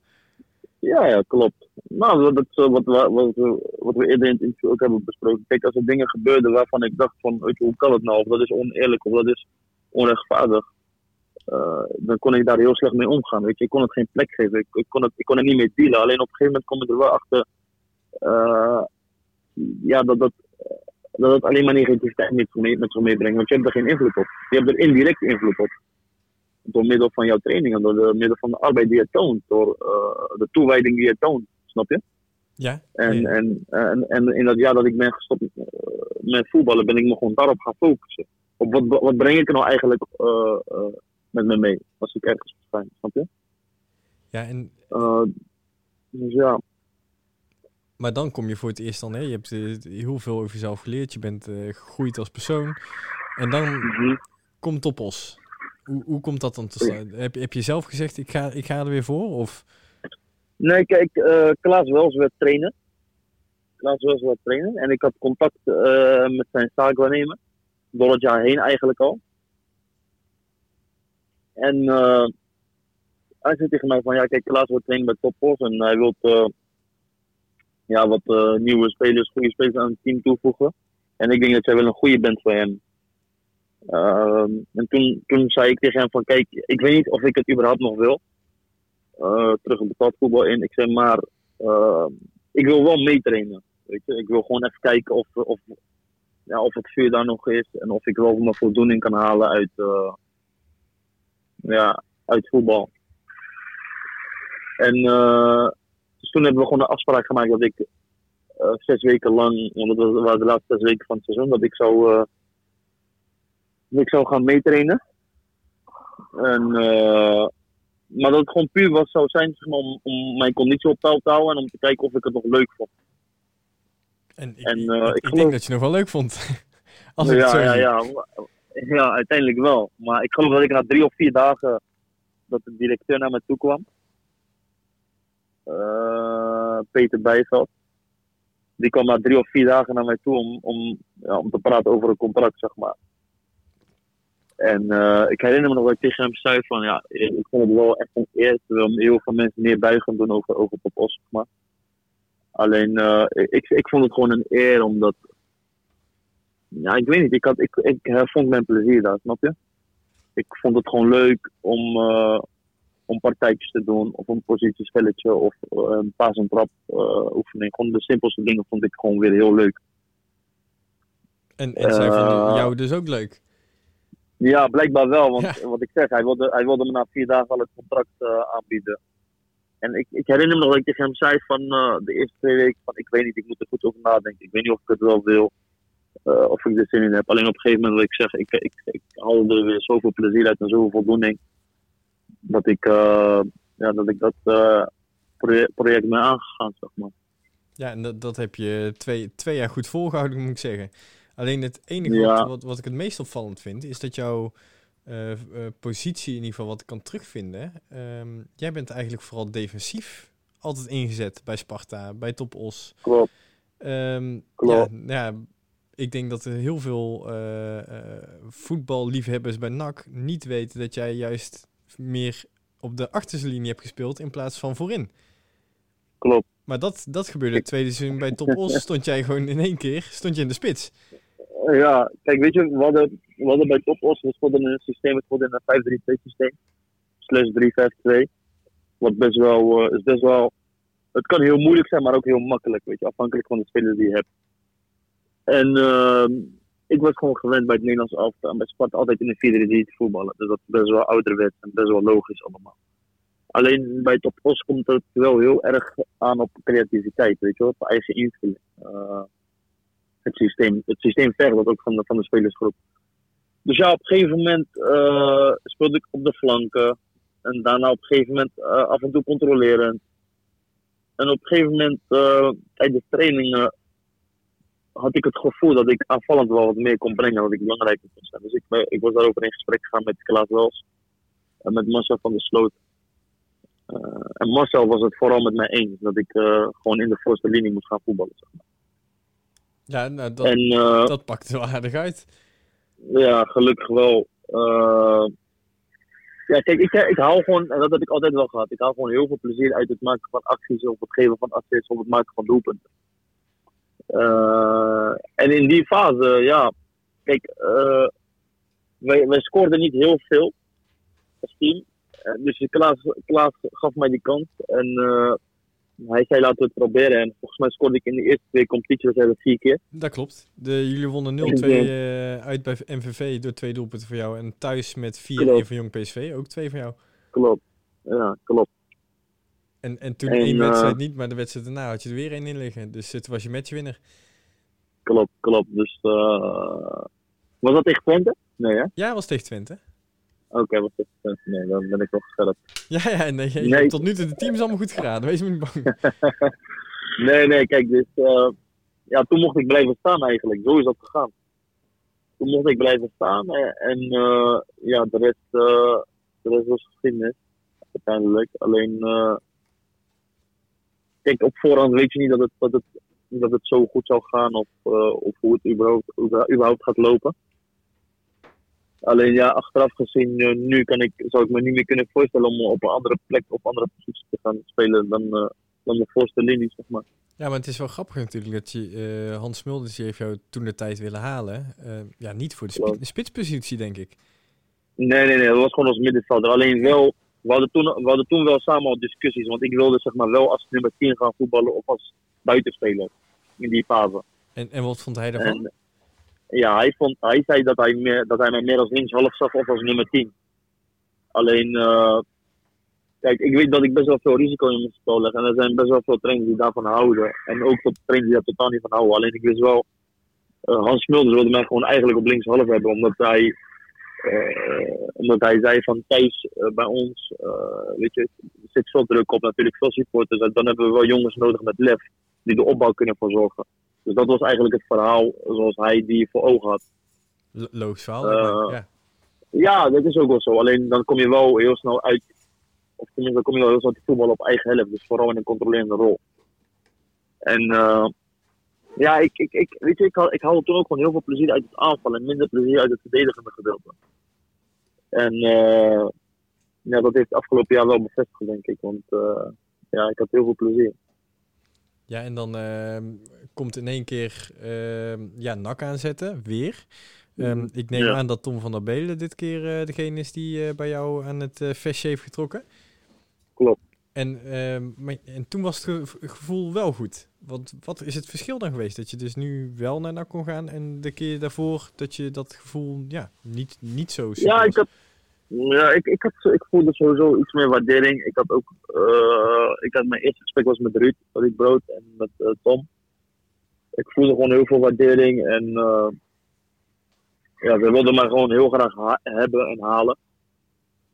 S2: Ja, ja, klopt. Nou, dat, wat, wat, wat, wat we eerder in het interview ook hebben besproken. Kijk, als er dingen gebeurden waarvan ik dacht van, hoe kan het nou? Of dat is oneerlijk, of dat is onrechtvaardig. Uh, dan kon ik daar heel slecht mee omgaan. Weet je. Ik kon het geen plek geven. Ik, ik, kon het, ik kon er niet mee dealen. Alleen op een gegeven moment kom ik er wel achter uh, ja, dat, dat, dat het alleen maar negativiteit met, met zich meebrengt. Want je hebt er geen invloed op. Je hebt er indirect invloed op. Door middel van jouw trainingen, door de middel van de arbeid die je toont, door uh, de toewijding die je toont. Snap je?
S1: Ja.
S2: En, en, en, en in dat jaar dat ik ben gestopt met voetballen, ben ik me gewoon daarop gaan focussen. Op wat, wat breng ik er nou eigenlijk met me mee als ik ergens verschijn, snap je?
S1: Ja, en...
S2: Dus ja.
S1: Maar dan kom je voor het eerst dan, hè? je hebt heel veel over jezelf geleerd, je bent gegroeid als persoon. En dan mm -hmm. komt Topos. Hoe, hoe komt dat dan te staan? Heb, heb je zelf gezegd, ik ga, ik ga er weer voor? Of?
S2: Nee, kijk, uh, Klaas Wels werd trainen. Klaas Wels werd trainen. En ik had contact met zijn zaakwaarnemer. Door het jaar heen eigenlijk al. En uh, hij zei tegen mij van, ja kijk, Klaas wordt trainen bij Topos en hij wil ja, wat nieuwe spelers, goede spelers aan het team toevoegen. En ik denk dat jij wel een goede bent voor hem. Ehm, en toen, toen zei ik tegen hem van, kijk, ik weet niet of ik het überhaupt nog wil. terug in betaald voetbal in. Ik zeg maar, ik wil wel meetrainen. Ik wil gewoon even kijken of, of, ja, of het vuur daar nog is en of ik wel mijn voldoening kan halen uit, ja, uit voetbal. En uh, dus toen hebben we gewoon een afspraak gemaakt dat ik zes weken lang, want dat waren de laatste zes weken van het seizoen, dat ik zou, ik zou gaan meetrainen. En, maar dat het gewoon puur was, zou zijn zeg maar, om, om mijn conditie op peil te houden en om te kijken of ik het nog leuk vond.
S1: En ik, en, ik, ik, ik geloof... denk dat je nog wel leuk vond. [laughs] Als
S2: ja,
S1: het zo
S2: ja, ja, ja, uiteindelijk wel. Maar ik geloof dat ik na drie of vier dagen dat de directeur naar me toe kwam. Uh, Peter Bijveld. Die kwam na drie of vier dagen naar mij toe om, om, ja, om te praten over een contract, zeg maar. En uh, ik herinner me nog dat ik tegen hem zei van, ja, ik vond het wel echt een eer. Terwijl heel veel mensen neerbuigend doen over, over Pop maar. Alleen, uh, ik, ik vond het gewoon een eer omdat. Ja, ik weet niet. Ik, had, ik, ik vond mijn plezier daar, snap je? Ik vond het gewoon leuk om, uh, om partijtjes te doen, of een positiespelletje, of een paas en trap oefening. Gewoon de simpelste dingen vond ik gewoon weer heel leuk.
S1: En, en zij vonden jou dus ook leuk?
S2: Ja, blijkbaar wel. Want wat ik zeg, hij wilde, hij wilde me na vier dagen al het contract aanbieden. En ik, ik herinner me nog dat ik tegen hem zei van uh, de eerste twee weken van ik weet niet, ik moet er goed over nadenken. Ik weet niet of ik het wel wil. Uh, of ik er zin in heb. Alleen op een gegeven moment wil ik zeggen, ik, ik, ik haal er weer zoveel plezier uit en zoveel voldoening. Dat ik, ja, dat, ik dat project, project ben aangegaan, zeg maar.
S1: Ja, en dat, dat heb je twee, twee jaar goed volgehouden, moet ik zeggen. Alleen het enige wat, wat, wat ik het meest opvallend vind, is dat jouw uh, positie, in ieder geval wat ik kan terugvinden. Um, jij bent eigenlijk vooral defensief altijd ingezet bij Sparta, bij Top Os.
S2: Klopt.
S1: Um, Klopt. Ja, ja, ik denk dat er heel veel uh, voetballiefhebbers bij NAC niet weten dat jij juist meer op de achterste linie hebt gespeeld in plaats van voorin.
S2: Klopt.
S1: Maar dat, dat gebeurde het tweede seizoen bij Top Os. Stond jij gewoon in één keer stond je in de spits.
S2: Ja, kijk, weet je, we hadden, we bij Topos, we in een systeem, we speelden in een 5-3-2 systeem. Slash 3-5-2. Wat best wel, uh, is best wel, het kan heel moeilijk zijn, maar ook heel makkelijk, weet je, afhankelijk van de spelers die je hebt. En uh, ik was gewoon gewend bij het Nederlands elftal bij Sparta altijd in een 4-3 te voetballen. Dus dat is best wel ouderwets en best wel logisch allemaal. Alleen bij Top Os komt het wel heel erg aan op creativiteit, weet je wel, op eigen invulling. Uh, het systeem. Het systeem vergt dat ook van de, van de spelersgroep. Dus ja, op een gegeven moment uh, speelde ik op de flanken. En daarna op een gegeven moment uh, af en toe controlerend. En op een gegeven moment tijdens de trainingen had ik het gevoel dat ik aanvallend wel wat meer kon brengen, wat ik belangrijker kon zijn. Dus ik, ik was daarover in gesprek gegaan met Klaas Wels en met Marcel van der Sloot. En Marcel was het vooral met mij eens dat ik gewoon in de voorste linie moest gaan voetballen. Zeg maar.
S1: Ja, nou, dat, en, uh, dat pakt wel aardig uit.
S2: Ja, gelukkig wel. Uh, ja, kijk, ik, ik hou gewoon, en dat heb ik altijd wel gehad, ik hou gewoon heel veel plezier uit het maken van acties, of het geven van assists, of het maken van doelpunten. Uh, en in die fase, ja, kijk, wij, wij scoorden niet heel veel als team. Dus Klaas, Klaas gaf mij die kans. En hij zei laten we het proberen. En volgens mij scoorde ik in de eerste twee competitiewedstrijden vier keer.
S1: Dat klopt. De, jullie wonnen 0-2 uh, eh, uit bij MVV door twee doelpunten voor jou. En thuis met 4-1 van Jong PSV, ook twee van jou.
S2: Klopt. Ja, klopt.
S1: En, en toen en, één wedstrijd uh, niet, maar de wedstrijd daarna had je er weer één in liggen. Dus het was je matchwinner.
S2: Klopt, klopt. Dus was dat tegen Twente? Nee hè?
S1: Ja, was tegen Twente.
S2: Oké, wat is Nee, dan ben ik nog scherp.
S1: Ja, ja, nee, nee. tot nu toe de team is allemaal goed geraden. Wees me niet bang. [laughs]
S2: nee, nee, kijk, dus uh, ja, toen mocht ik blijven staan eigenlijk. Zo is dat gegaan. Toen mocht ik blijven staan en uh, ja, de rest, uh, de rest was geschiedenis uiteindelijk. Alleen, kijk, op voorhand weet je niet dat het, dat het, dat het zo goed zou gaan of, of hoe het überhaupt, überhaupt gaat lopen. Alleen ja, achteraf gezien, uh, nu kan ik, zou ik me niet meer kunnen voorstellen om op een andere plek, op andere positie te gaan spelen dan, uh, dan de voorste linie, zeg maar.
S1: Ja, maar het is wel grappig natuurlijk dat je, uh, Hans Smulders heeft jou toen de tijd willen halen. ja, niet voor de, sp de, spitspositie, denk ik.
S2: Nee, nee, nee, dat was gewoon als middenvelder. Alleen wel, we hadden, toen, we hadden toen wel samen al discussies, want ik wilde zeg maar wel als nummer 10 gaan voetballen of als buitenspeler in die fase.
S1: En, en wat vond hij daarvan? En,
S2: ja, hij, vond, hij zei dat hij, dat hij mij meer als linkshalf zag of als nummer 10. Alleen, uh, kijk, ik weet dat ik best wel veel risico in mijn spel leg. En er zijn best wel veel trainers die daarvan houden. En ook veel trainers die daar totaal niet van houden. Alleen ik wist wel, uh, Hans Smulders wilde mij gewoon eigenlijk op linkshalf hebben. Omdat hij, uh, omdat hij zei van Thijs bij ons, weet je, zit veel druk op natuurlijk, veel supporters. Dan hebben we wel jongens nodig met lef die de opbouw kunnen verzorgen. Dus dat was eigenlijk het verhaal zoals hij die voor ogen had.
S1: logisch verhaal, uh, ja.
S2: Ja, dat is ook wel zo. Alleen dan kom je wel heel snel uit, of tenminste dan kom je wel heel snel te voetballen op eigen helft. Dus vooral in een controlerende rol. En uh, ja, ik, ik, ik, weet je, ik, ik haalde toen ook gewoon heel veel plezier uit het aanvallen en minder plezier uit het verdedigende gedeelte. En uh, ja, dat heeft het afgelopen jaar wel bevestigd, denk ik. Want ja, ik had heel veel plezier.
S1: Ja, en dan ehm, komt in één keer uh, ja, NAC aanzetten, weer. Um, ik neem aan dat Tom van der Belen dit keer uh, degene is die uh, bij jou aan het uh, vestje heeft getrokken.
S2: Klopt.
S1: En, maar, en toen was het gevoel wel goed. Want wat is het verschil dan geweest? Dat je dus nu wel naar NAC kon gaan en de keer daarvoor dat je dat gevoel ja, niet, niet zo
S2: Ja, ik had, ja, ik, ik, had, ik voelde sowieso iets meer waardering. Ik had ook, ik had mijn eerste gesprek was met Ruud, Ruud Brood en met Tom. Ik voelde gewoon heel veel waardering en ja, ze wilden mij gewoon heel graag hebben en halen.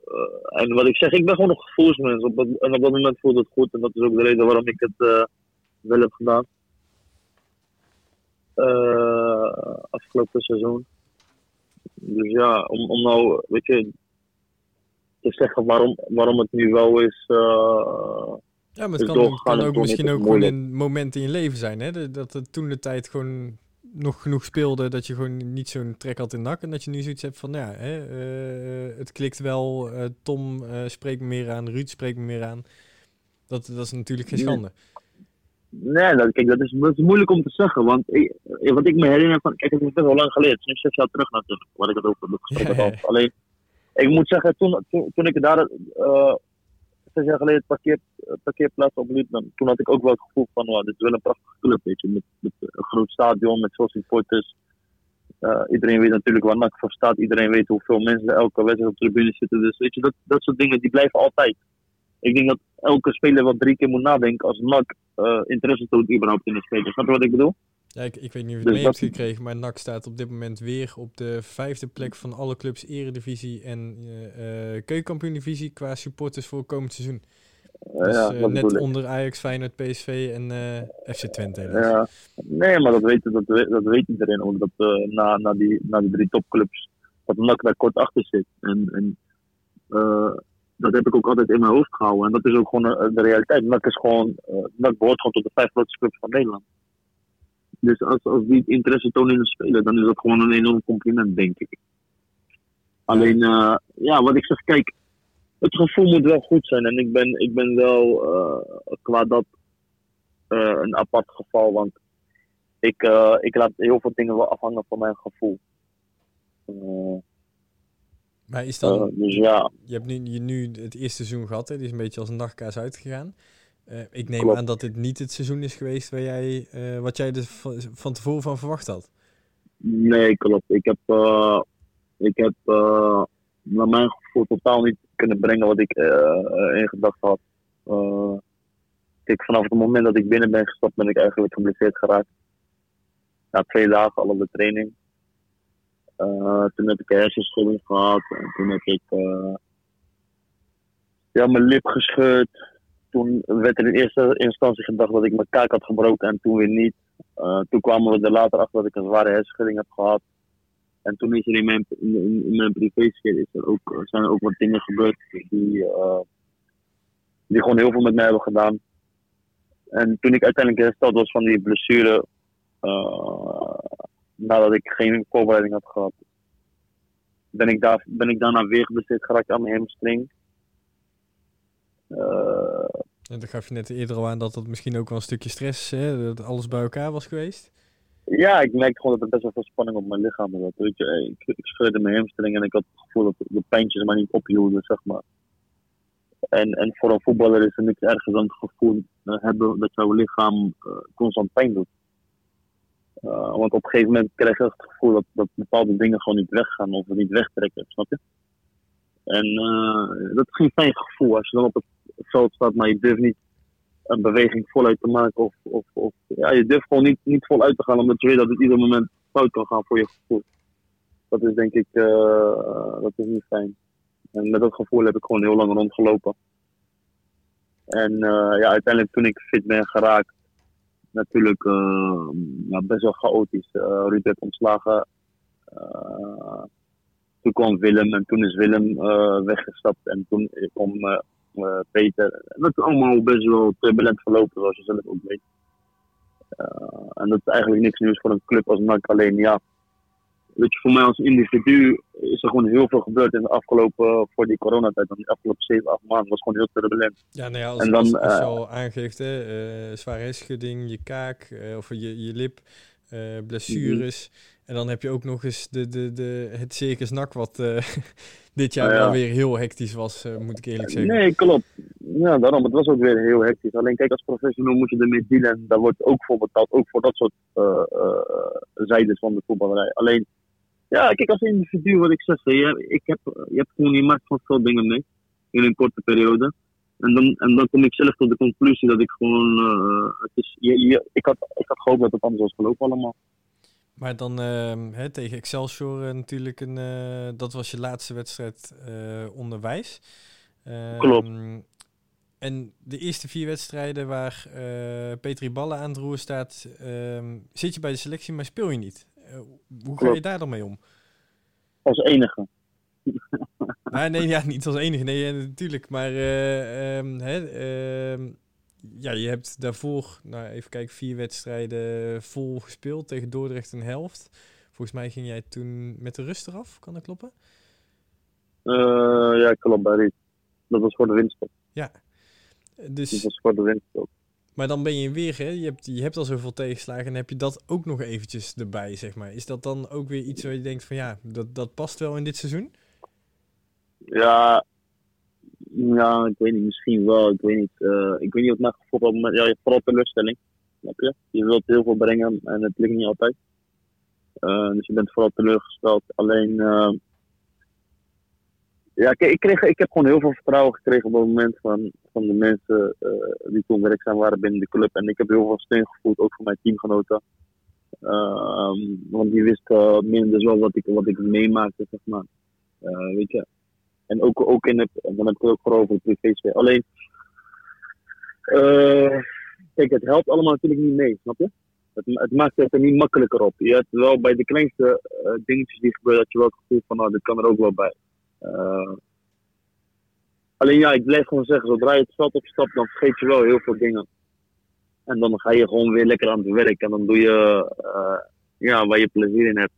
S2: Uh, en wat ik zeg, ik ben gewoon een gevoelsmens. Op dat, en op dat moment voelde het goed. En dat is ook de reden waarom ik het uh, wel heb gedaan. Uh, afgelopen seizoen. Dus ja, om, om nou, weet je, te zeggen waarom, waarom het nu wel is.
S1: ja, maar het kan, kan ook misschien ook gewoon een moment in je leven zijn. Hè? Dat het toen de tijd gewoon nog genoeg speelde dat je gewoon niet zo'n trek had in nak. En dat je nu zoiets hebt van, ja, hè, uh, het klikt wel. Uh, Tom spreekt me meer aan, Ruud spreekt me meer aan. Dat, dat is natuurlijk geen schande.
S2: Nee, dat, kijk, dat is, dat is moeilijk om te zeggen. Want ik, wat ik me herinner van, kijk, het is best wel lang geleden. Het is nu zes jaar terug natuurlijk, wat ik het over heb [laughs] gesproken. Alleen, ik moet zeggen, toen, toen, ik daar zes jaar geleden het parkeer, parkeerplaats dan, toen had ik ook wel het gevoel van, wow, dit is wel een prachtige club. Met, met een groot stadion, met veel supporters. Uh, iedereen weet natuurlijk waar NAC voor staat. Iedereen weet hoeveel mensen elke wedstrijd op de tribune zitten. Dus weet je, dat, dat soort dingen die blijven altijd. Ik denk dat elke speler wel drie keer moet nadenken als NAC uh, interesse toont überhaupt in de speler. Snap je wat ik bedoel?
S1: Ja, ik, ik weet niet of je het dus mee hebt gekregen, maar NAC staat op dit moment weer op de vijfde plek van alle clubs Eredivisie en uh, Keukenkampioen-divisie qua supporters voor komend seizoen. Dus ja, uh, net onder Ajax, Feyenoord, PSV en FC Twente.
S2: Ja. Nee, maar dat weet, dat, weet, dat weet iedereen ook. Dat na, na, die, na die drie topclubs, dat NAC daar kort achter zit. En, en dat heb ik ook altijd in mijn hoofd gehouden. En dat is ook gewoon de realiteit. NAC, is gewoon, NAC behoort gewoon tot de vijf grootste clubs van Nederland. Dus als, als die interesse tonen in de speler, dan is dat gewoon een enorm compliment, denk ik. Alleen, uh, ja, wat ik zeg, kijk, het gevoel moet wel goed zijn. En ik ben, ik ben wel uh, qua dat uh, een apart geval, want ik, ik laat heel veel dingen wel afhangen van mijn gevoel.
S1: maar is dan, dus ja. je hebt nu, je nu het eerste seizoen gehad, hè? die is een beetje als een nachtkaas uitgegaan. Uh, ik neem aan dat dit niet het seizoen is geweest waar jij, uh, wat jij er van, van tevoren van verwacht had.
S2: Nee, klopt. Ik heb, uh, ik heb naar mijn gevoel totaal niet kunnen brengen wat ik in gedacht had. kijk, vanaf het moment dat ik binnen ben gestapt, ben ik eigenlijk geblesseerd geraakt. Na twee dagen al op de training. toen heb ik een hersenschudding gehad. En toen heb ik ja, mijn lip gescheurd toen werd er in eerste instantie gedacht dat ik mijn kaak had gebroken en toen weer niet. Uh, toen kwamen we er later achter dat ik een zware hersenschudding heb gehad. En toen is er in mijn, in, in mijn is er ook, zijn er ook wat dingen gebeurd die, uh, die gewoon heel veel met mij hebben gedaan. En toen ik uiteindelijk hersteld was van die blessure, nadat ik geen voorbereiding had gehad, ben ik, daar, ben ik daarna weer geblesseerd geraakt aan mijn hamstring.
S1: En dan gaf je net eerder al aan dat dat misschien ook wel een stukje stress, hè, dat alles bij elkaar was geweest.
S2: Ja, ik merkte gewoon dat er best wel veel spanning op mijn lichaam was. Weet je, ik, ik scheurde mijn hamstring en ik had het gevoel dat de pijntjes maar niet ophielden, zeg maar. En, en voor een voetballer is er niks ergens dan het gevoel uh, hebben dat jouw lichaam uh, constant pijn doet. Uh, want op een gegeven moment krijg je het gevoel dat, dat bepaalde dingen gewoon niet weggaan of niet wegtrekken, snap je? En dat is geen fijn gevoel als je dan op het veld staat, maar je durft niet een beweging voluit te maken. Of, of, of ja, je durft gewoon niet, niet voluit te gaan, omdat je weet dat het ieder moment fout kan gaan voor je gevoel. Dat is denk ik, uh, dat is niet fijn. En met dat gevoel heb ik gewoon heel lang rondgelopen. En uh, ja, uiteindelijk toen ik fit ben geraakt, natuurlijk uh, ja, best wel chaotisch. Uh, Ruud werd ontslagen. toen kwam Willem en toen is Willem weggestapt. En toen kwam uh, Peter. Dat is allemaal best wel turbulent verlopen, zoals je zelf ook weet. Uh, en dat is eigenlijk niks nieuws voor een club als NAC. Alleen ja, weet je, voor mij als individu is er gewoon heel veel gebeurd in de afgelopen, voor die coronatijd, dan de afgelopen 7, 8 maanden, was gewoon heel turbulent.
S1: Ja, nou ja, als, en dan, als, als je al aangeeft, hè, uh, zware hersenschudding, je kaak uh, of je, je lip, uh, blessures. Mm -hmm. En dan heb je ook nog eens de, de, de, het circus nak wat [laughs] dit jaar
S2: Nou
S1: wel weer heel hectisch was, moet ik eerlijk zeggen.
S2: Nee, klopt. Ja, daarom. Het was ook weer heel hectisch. Alleen kijk, als professional moet je ermee dealen en daar wordt ook voor betaald. Ook voor dat soort zijdes van de voetballerij. Alleen ja, kijk, als individu wat ik zeg, je, ik heb, je hebt gewoon, je maakt van veel dingen mee in een korte periode. En dan, en dan kom ik zelf tot de conclusie dat ik gewoon, uh, het is, je, je, ik, had, ik had gehoopt dat het anders was gelopen allemaal.
S1: Maar dan uh, hè, tegen Excelsior uh, natuurlijk, een, uh, dat was je laatste wedstrijd onderwijs. Ehm,
S2: Klopt.
S1: En de eerste vier wedstrijden waar Petri Ballen aan het roer staat, ehm, zit je bij de selectie, maar speel je niet. hoe ga je daar dan mee om?
S2: Als enige. [laughs]
S1: nee, nee, ja, niet als enige. Nee, natuurlijk. Maar uh, um, hè, uh, ja, je hebt daarvoor, nou even kijken, vier wedstrijden vol gespeeld tegen Dordrecht een helft. Volgens mij ging jij toen met de rust eraf, kan dat kloppen?
S2: Uh, ja, klopt bij die. Dat was voor de winststop.
S1: Ja. Dus...
S2: Dat was voor de winststop.
S1: Maar dan ben je weer, hè? Je, hebt, je hebt al zoveel tegenslagen en heb je dat ook nog eventjes erbij, zeg maar. Is dat dan ook weer iets waar je denkt van ja, dat, dat past wel in dit seizoen?
S2: Ja, ja, ik weet niet, misschien wel. Ik weet niet, uh, ik weet niet wat mijn gevoel is. Ja, vooral teleurstelling. Snap je? Je wilt heel veel brengen en het lukt niet altijd. Uh, dus je bent vooral teleurgesteld. Alleen, uh, ja, ik, ik, kreeg, ik heb gewoon heel veel vertrouwen gekregen op het moment van, van de mensen die toen werkzaam waren binnen de club. En ik heb heel veel steun gevoeld, ook voor mijn teamgenoten. Uh, want die wisten minder wel wat ik, wat ik meemaakte, zeg maar. Weet je. En ook, ook in het, en dan heb ik het ook vooral over privé Alleen, kijk, het helpt allemaal natuurlijk niet mee, snap je? Het, het, maakt het er niet makkelijker op. Je hebt wel bij de kleinste dingetjes die gebeuren, dat je wel het gevoel van, nou, dit kan er ook wel bij. Uh, alleen ja, ik blijf gewoon zeggen, zodra je het veld opstapt, dan vergeet je wel heel veel dingen. En dan ga je gewoon weer lekker aan het werk en dan doe je ja, waar je plezier in hebt.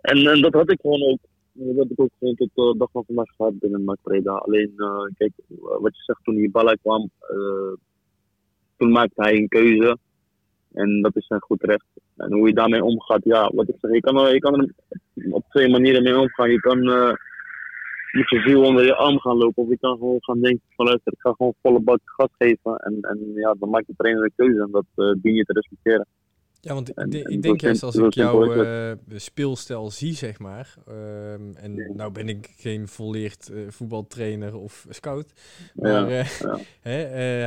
S2: En, en dat had ik gewoon ook. Dat ik ook gewoon tot de dag van vandaag gehad binnen Mac Preda. Alleen, uh, kijk, wat je zegt toen die ballen kwam, toen maakte hij een keuze. En dat is zijn goed recht. En hoe je daarmee omgaat, ja, wat ik zeg, je kan je kan er op twee manieren mee omgaan. Je kan uh, met je onder je arm gaan lopen, of je kan gewoon gaan denken van luister, ik ga gewoon volle bak gas geven. En, en ja, dan maakt de trainer een keuze en dat uh, dien je te respecteren.
S1: Ja, want en, ik, en ik denk juist als ik jouw uh, speelstijl zie, zeg maar. Um, en ja. nou ben ik geen volleerd uh, voetbaltrainer of scout. Maar ja, uh, [laughs] ja. Hè,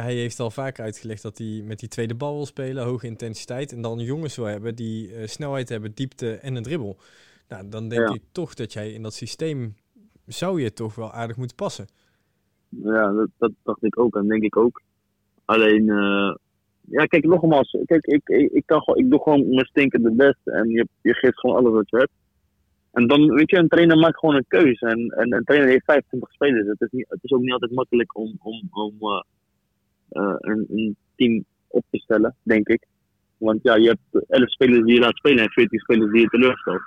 S1: hij heeft al vaak uitgelegd dat hij met die tweede bal wil spelen, hoge intensiteit. En dan jongens wil hebben die snelheid hebben, diepte en een dribbel. Nou, dan denk ik toch dat jij in dat systeem zou je toch wel aardig moeten passen.
S2: Ja, dat, dat dacht ik ook en denk ik ook. Alleen ja, kijk, nogmaals, kijk, ik, ik, ik, kan gewoon, ik doe gewoon mijn stinkende best en je, je geeft gewoon alles wat je hebt. En dan, weet je, een trainer maakt gewoon een keuze. En, en een trainer heeft 25 spelers. Het is, niet, het is ook niet altijd makkelijk om, om, om uh, uh, een, een, team op te stellen, denk ik. Want ja, je hebt 11 spelers die je laat spelen en 14 spelers die je teleurstelt.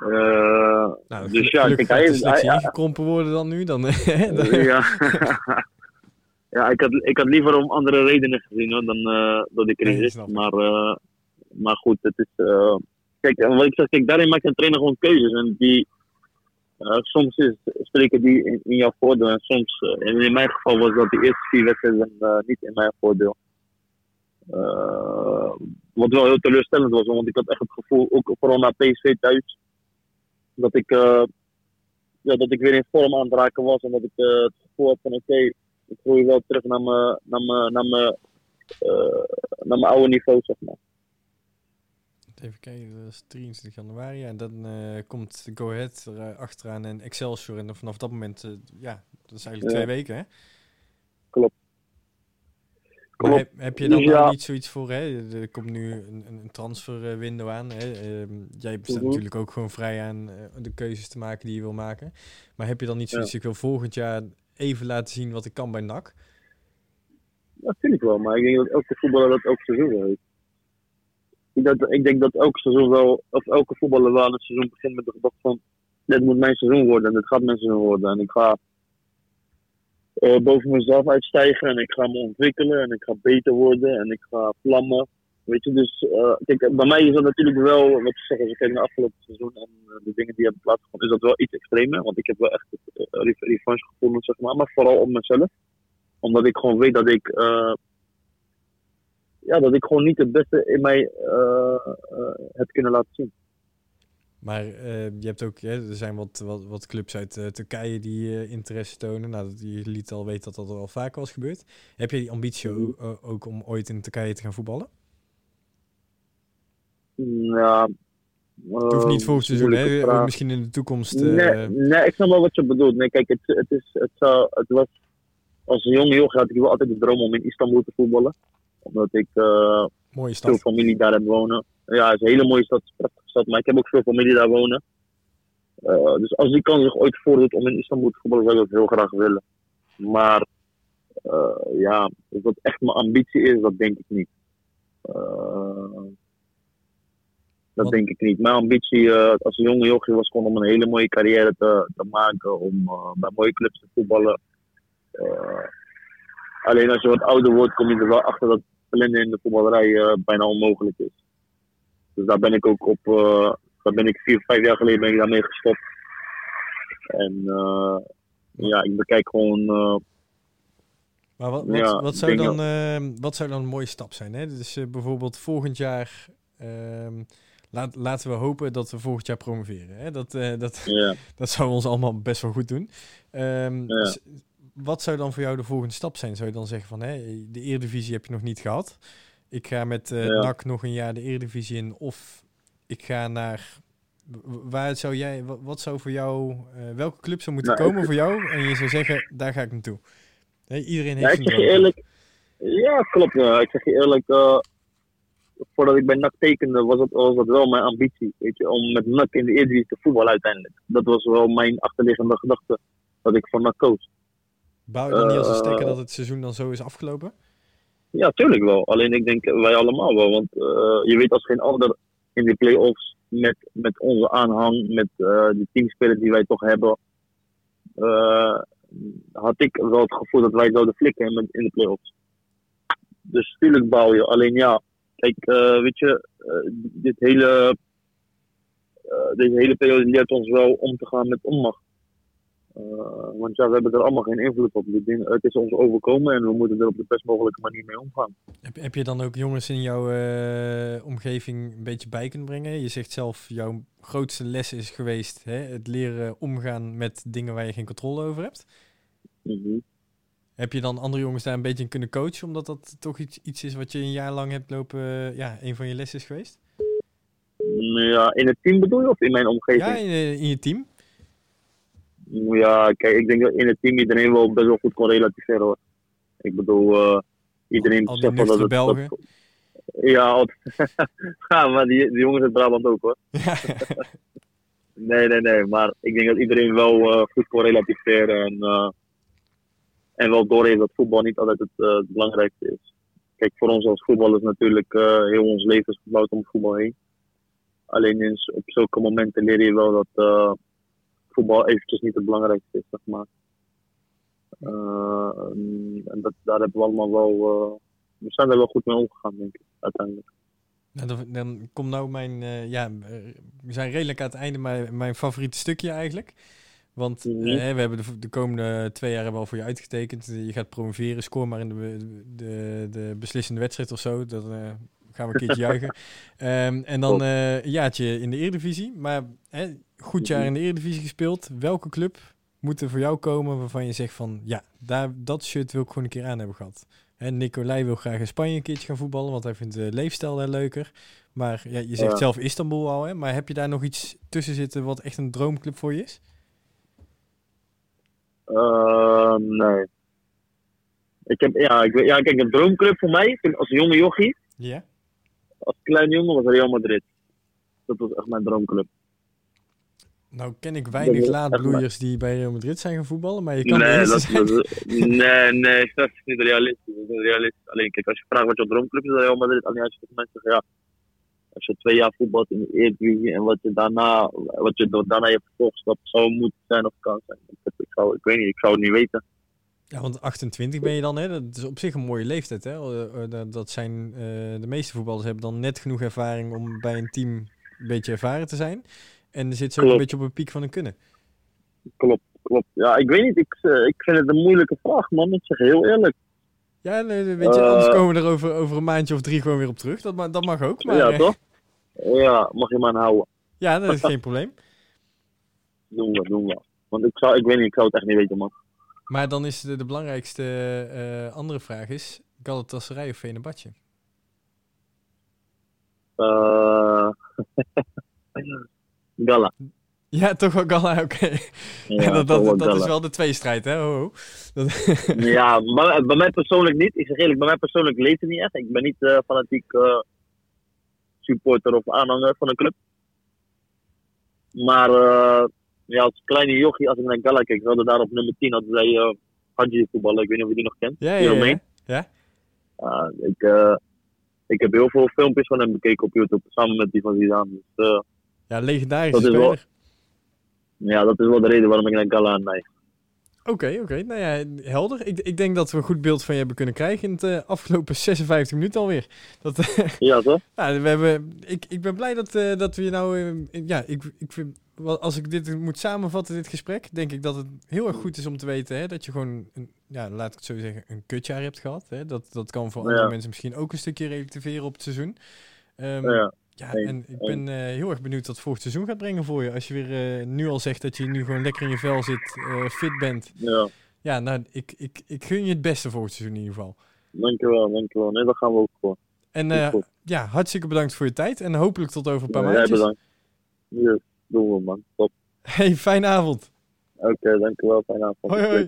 S2: Uh,
S1: nou, dus ja, kijk, hij is. Hij, worden dan nu? Dan, [laughs]
S2: ja. [laughs] [laughs] ja, ik had, ik had liever om andere redenen gezien hoor, dan uh, door de crisis. Nee, maar, uh, maar goed, het is. Uh, kijk, wat ik zeg, kijk, daarin maakt een trainer gewoon keuzes. En die, soms is, spreken die in, in, jouw voordeel. En soms, en in mijn geval was dat de eerste vier wedstrijden niet in mijn voordeel. wat wel heel teleurstellend was, want ik had echt het gevoel, ook vooral na PSV thuis, dat ik, ja, dat ik weer in vorm aan het raken was. En dat ik het gevoel had van oké. Okay, ik groei wel terug naar mijn, naar mijn, naar mijn, uh, naar mijn oude niveau, zeg maar.
S1: Even kijken, dat is 23 januari. En dan uh, komt Go Ahead er achteraan en Excelsior. En vanaf dat moment, ja, dat is eigenlijk ja. twee weken, hè?
S2: Klopt.
S1: Maar heb, heb, je dan dus ja. niet zoiets voor, hè? Er komt nu een, een transferwindow aan. Hè? Uh, jij bestaat -hmm. natuurlijk ook gewoon vrij aan de keuzes te maken die je wil maken. Maar heb je dan niet zoiets, ja. ik wil volgend jaar even laten zien wat ik kan bij NAC?
S2: Dat vind ik wel, maar ik denk dat elke voetballer dat ook seizoen heeft. ik, dat, ik denk dat elk seizoen wel, of elke voetballer wel een seizoen begint met de gedachte van, dit moet mijn seizoen worden en dit gaat mijn seizoen worden. En ik ga uh, boven mezelf uitstijgen en ik ga me ontwikkelen en ik ga beter worden en ik ga vlammen. Weet je, dus uh, kijk, bij mij is dat natuurlijk wel, wat je zegt, als ik kijk naar afgelopen seizoen en uh, de dingen die hebben plaatsgevonden, is dat wel iets extremer. Want ik heb wel echt uh, revanche gevonden, zeg maar, maar vooral op mezelf. Omdat ik gewoon weet dat ik, ja, dat ik gewoon niet het beste in mij heb kunnen laten zien.
S1: Maar je hebt ook, er zijn wat, wat, wat clubs uit Turkije die interesse tonen. Nou, je liet al weten dat dat al vaak was gebeurd. Heb je die ambitie mm. ook om ooit in Turkije te gaan voetballen?
S2: Ja.
S1: Het hoeft niet ehm, volgend seizoen, hè? Misschien in de toekomst.
S2: Nee,
S1: uh...
S2: nee, ik snap wel wat je bedoelt. Nee, kijk, het, het, is, het, zou, het was. Als een jonge jongen had ik wel altijd de droom om in Istanbul te voetballen. Omdat ik uh,
S1: mooie stad.
S2: veel familie daar heb wonen. Ja, het is een hele mooie stad, prachtige stad. Maar ik heb ook veel familie daar wonen. Uh, dus als die kans zich ooit voordoet om in Istanbul te voetballen, zou ik dat heel graag willen. Maar ja, of dat echt mijn ambitie is, dat denk ik niet. Dat denk ik niet. Mijn ambitie uh, als een jonge jochie was gewoon om een hele mooie carrière te, te maken. Om uh, bij mooie clubs te voetballen. Uh, alleen als je wat ouder wordt, kom je er wel achter dat talenten in de voetballerij bijna onmogelijk is. Dus daar ben ik ook op. daar ben ik vier, vijf jaar geleden ben ik daarmee gestopt. En ja, ik bekijk gewoon.
S1: maar wat, wat, ja, wat, zou dan, wat zou dan een mooie stap zijn? Hè? Dus bijvoorbeeld volgend jaar. Ehm, laat, laten we hopen dat we volgend jaar promoveren. Hè? Dat, uh, dat, [laughs] dat zou ons allemaal best wel goed doen. Um, ja. Wat zou dan voor jou de volgende stap zijn? Zou je dan zeggen van hè, de Eredivisie heb je nog niet gehad. Ik ga met uh. NAC nog een jaar de Eredivisie in. Of ik ga naar. Waar zou jij, wat zou voor jou, uh, welke club zou moeten nou, komen ik, voor jou? En je zou zeggen, daar ga ik naartoe. Iedereen heeft.
S2: Ja, ik zeg je eerlijk. Ja, klopt. Ja. Ik zeg je eerlijk. Voordat ik bij NAC tekende, was dat, was dat wel mijn ambitie. Weet je, om met NAC in de Eredivisie te voetballen uiteindelijk. Dat was wel mijn achterliggende gedachte dat ik voor NAC koos.
S1: Bouw je dan niet als een stekker dat het seizoen dan zo is afgelopen?
S2: Ja, tuurlijk wel. Alleen ik denk wij allemaal wel. Want uh, je weet als geen ander in de play-offs met, met onze aanhang, met uh, die teamspelers die wij toch hebben, uh, had ik wel het gevoel dat wij zouden flikken in de play-offs. Dus tuurlijk bouw je. Alleen ja, Kijk, uh, weet je, uh, dit hele, uh, deze hele periode leert ons wel om te gaan met onmacht. want ja, we hebben er allemaal geen invloed op. Dit het is ons overkomen en we moeten er op de best mogelijke manier mee omgaan.
S1: Heb, heb je dan ook jongens in jouw omgeving een beetje bij kunnen brengen? Je zegt zelf, jouw grootste les is geweest hè, het leren omgaan met dingen waar je geen controle over hebt.
S2: Mm
S1: heb je dan andere jongens daar een beetje in kunnen coachen, omdat dat toch iets, iets is wat je een jaar lang hebt lopen, eh, ja, een van je lessen is geweest?
S2: Ja, in het team bedoel je of in mijn omgeving?
S1: Ja, in, eh, in je team.
S2: Ja, kijk, ik denk dat in het team iedereen wel best wel goed kon relativeren hoor. Ik bedoel, uh, iedereen
S1: al die dat het. Belgen. Dat,
S2: ja, [laughs] ja, maar die, die jongens uit Brabant ook hoor. [laughs] nee, nee, nee, maar ik denk dat iedereen wel uh, goed kon relativeren en uh, en wel doorheen dat voetbal niet altijd het, uh, het, belangrijkste is. Kijk, voor ons als voetballers natuurlijk uh, heel ons leven is gebouwd om voetbal heen. Alleen in, op zulke momenten leer je wel dat uh, voetbal eventjes niet het belangrijkste is, zeg maar. en dat, daar hebben we allemaal wel, we zijn er wel goed mee omgegaan, denk ik, uiteindelijk.
S1: Nou, dan, dan komt nou mijn, ja, we zijn redelijk aan het einde, maar mijn favoriete stukje eigenlijk. Want mm we hebben de, de, komende twee jaar wel voor je uitgetekend. Je gaat promoveren, score maar in de, de, de beslissende wedstrijd of zo. Dat uh, gaan we een keertje [laughs] juichen. Um, en dan uh, een jaartje in de Eredivisie. Maar goed jaar in de Eredivisie gespeeld. Welke club moet er voor jou komen waarvan je zegt van... Ja, daar, dat shirt wil ik gewoon een keer aan hebben gehad. Hè, Nicolai wil graag in Spanje een keertje gaan voetballen, want hij vindt de leefstijl daar leuker. Maar ja, je zegt zelf Istanbul al, hè? maar heb je daar nog iets tussen zitten wat echt een droomclub voor je is?
S2: Uh, nee. Ik heb, ja, ik, ja, kijk, een droomclub voor mij, als jonge jochie.
S1: Ja.
S2: Als kleine jongen was Real Madrid. Dat was echt mijn droomclub.
S1: Nou ken ik weinig laadbloeiers die bij Real Madrid zijn gaan voetballen, maar je kan
S2: nee, dat, zijn. nee, nee, dat is niet realistisch. Dat is niet realistisch. Alleen kijk, als je vraagt wat je droomclub is, Real Madrid. Alleen als je mensen zeggen, ja, als je twee jaar voetbalt in de Eredivisie en wat je daarna, wat je door- daarna je vervolgstap zou moeten zijn of kan zijn. Ik, ik, zou, ik weet niet, ik zou het niet weten.
S1: Ja, want 28 ben je dan, hè? Dat is op zich een mooie leeftijd, hè? Eh, eh, dat- zijn, eh, de meeste voetballers hebben dan net genoeg ervaring om bij een team een beetje ervaren te zijn. En dan zit ze ook een beetje op een piek van hun kunnen.
S2: Klopt, klopt. Ja, ik weet niet, ik, ik vind het een moeilijke vraag, man. Ik zeg heel eerlijk.
S1: Ja, nee, weet je,
S2: Eh.
S1: anders komen we er over, over een maandje of drie gewoon weer op terug. Dat, ma- dat mag ook. Maar,
S2: ja,
S1: eh,
S2: toch? Ja, mag je maar aanhouden.
S1: Ja, dat is geen probleem. [laughs]
S2: Doen we, doen we. Want ik zou, ik weet niet, ik zou het echt niet weten, man.
S1: Maar dan is de, de belangrijkste eh, andere vraag is... Galatasaray of Fenerbahce?
S2: Eh [laughs] Gala.
S1: Ja, toch wel Gala, oké.
S2: Ja, [laughs]
S1: dat dat, is wel de tweestrijd, hè? Ho. Dat,
S2: Ja, [laughs] bij, bij mij persoonlijk niet. Ik zeg eerlijk, bij mij persoonlijk leeft het niet echt. Ik ben niet eh, fanatiek eh, supporter of aanhanger van een club. Maar eh, ja, als kleine jochie, als ik naar Gala kijk, we hadden daar op nummer 10 hadden zij eh Hadji voetballen. Ik weet niet of je die nog kent.
S1: ja, ja, ja. Ja.
S2: Ik, eh, ik heb heel veel filmpjes van hem bekeken op YouTube, samen met die van Zidane. Dus eh,
S1: Ja, legendarische
S2: Dat is wel-. Ja, dat is wel de reden waarom ik naar Gala neig.
S1: Oké, oké. Nou ja, helder. Ik, ik denk dat we een goed beeld van je hebben kunnen krijgen in de afgelopen [laughs] 56 minuten alweer. Dat, [laughs]
S2: Ja, toch?
S1: ja, we hebben, ik, ik ben blij dat, eh, dat we je nou... eh, ja, ik, ik vind, als ik dit moet samenvatten, dit gesprek, denk ik dat het heel erg goed is om te weten hè, dat je gewoon, een, ja, laat ik het zo zeggen, een kutjaar hebt gehad. Hè. Dat, dat kan voor andere mensen misschien ook een stukje relativeren op het seizoen. Ehm,
S2: Ja,
S1: Ja, en ik ben eh, heel erg benieuwd wat volgend seizoen gaat brengen voor je. Als je weer eh, nu al zegt dat je nu gewoon lekker in je vel zit, eh, fit bent.
S2: ja.
S1: Ja, nou, ik, ik, ik gun je het beste volgend seizoen in ieder geval.
S2: Dankjewel, dankjewel. Nee, daar gaan we ook voor.
S1: En ja, hartstikke bedankt voor je tijd. En hopelijk tot over een paar
S2: Ja,
S1: maandjes.
S2: bedankt. Yes, doen we man. Top.
S1: Hey, fijne avond.
S2: Oké, dankjewel. Fijne avond. Hoi, hoi.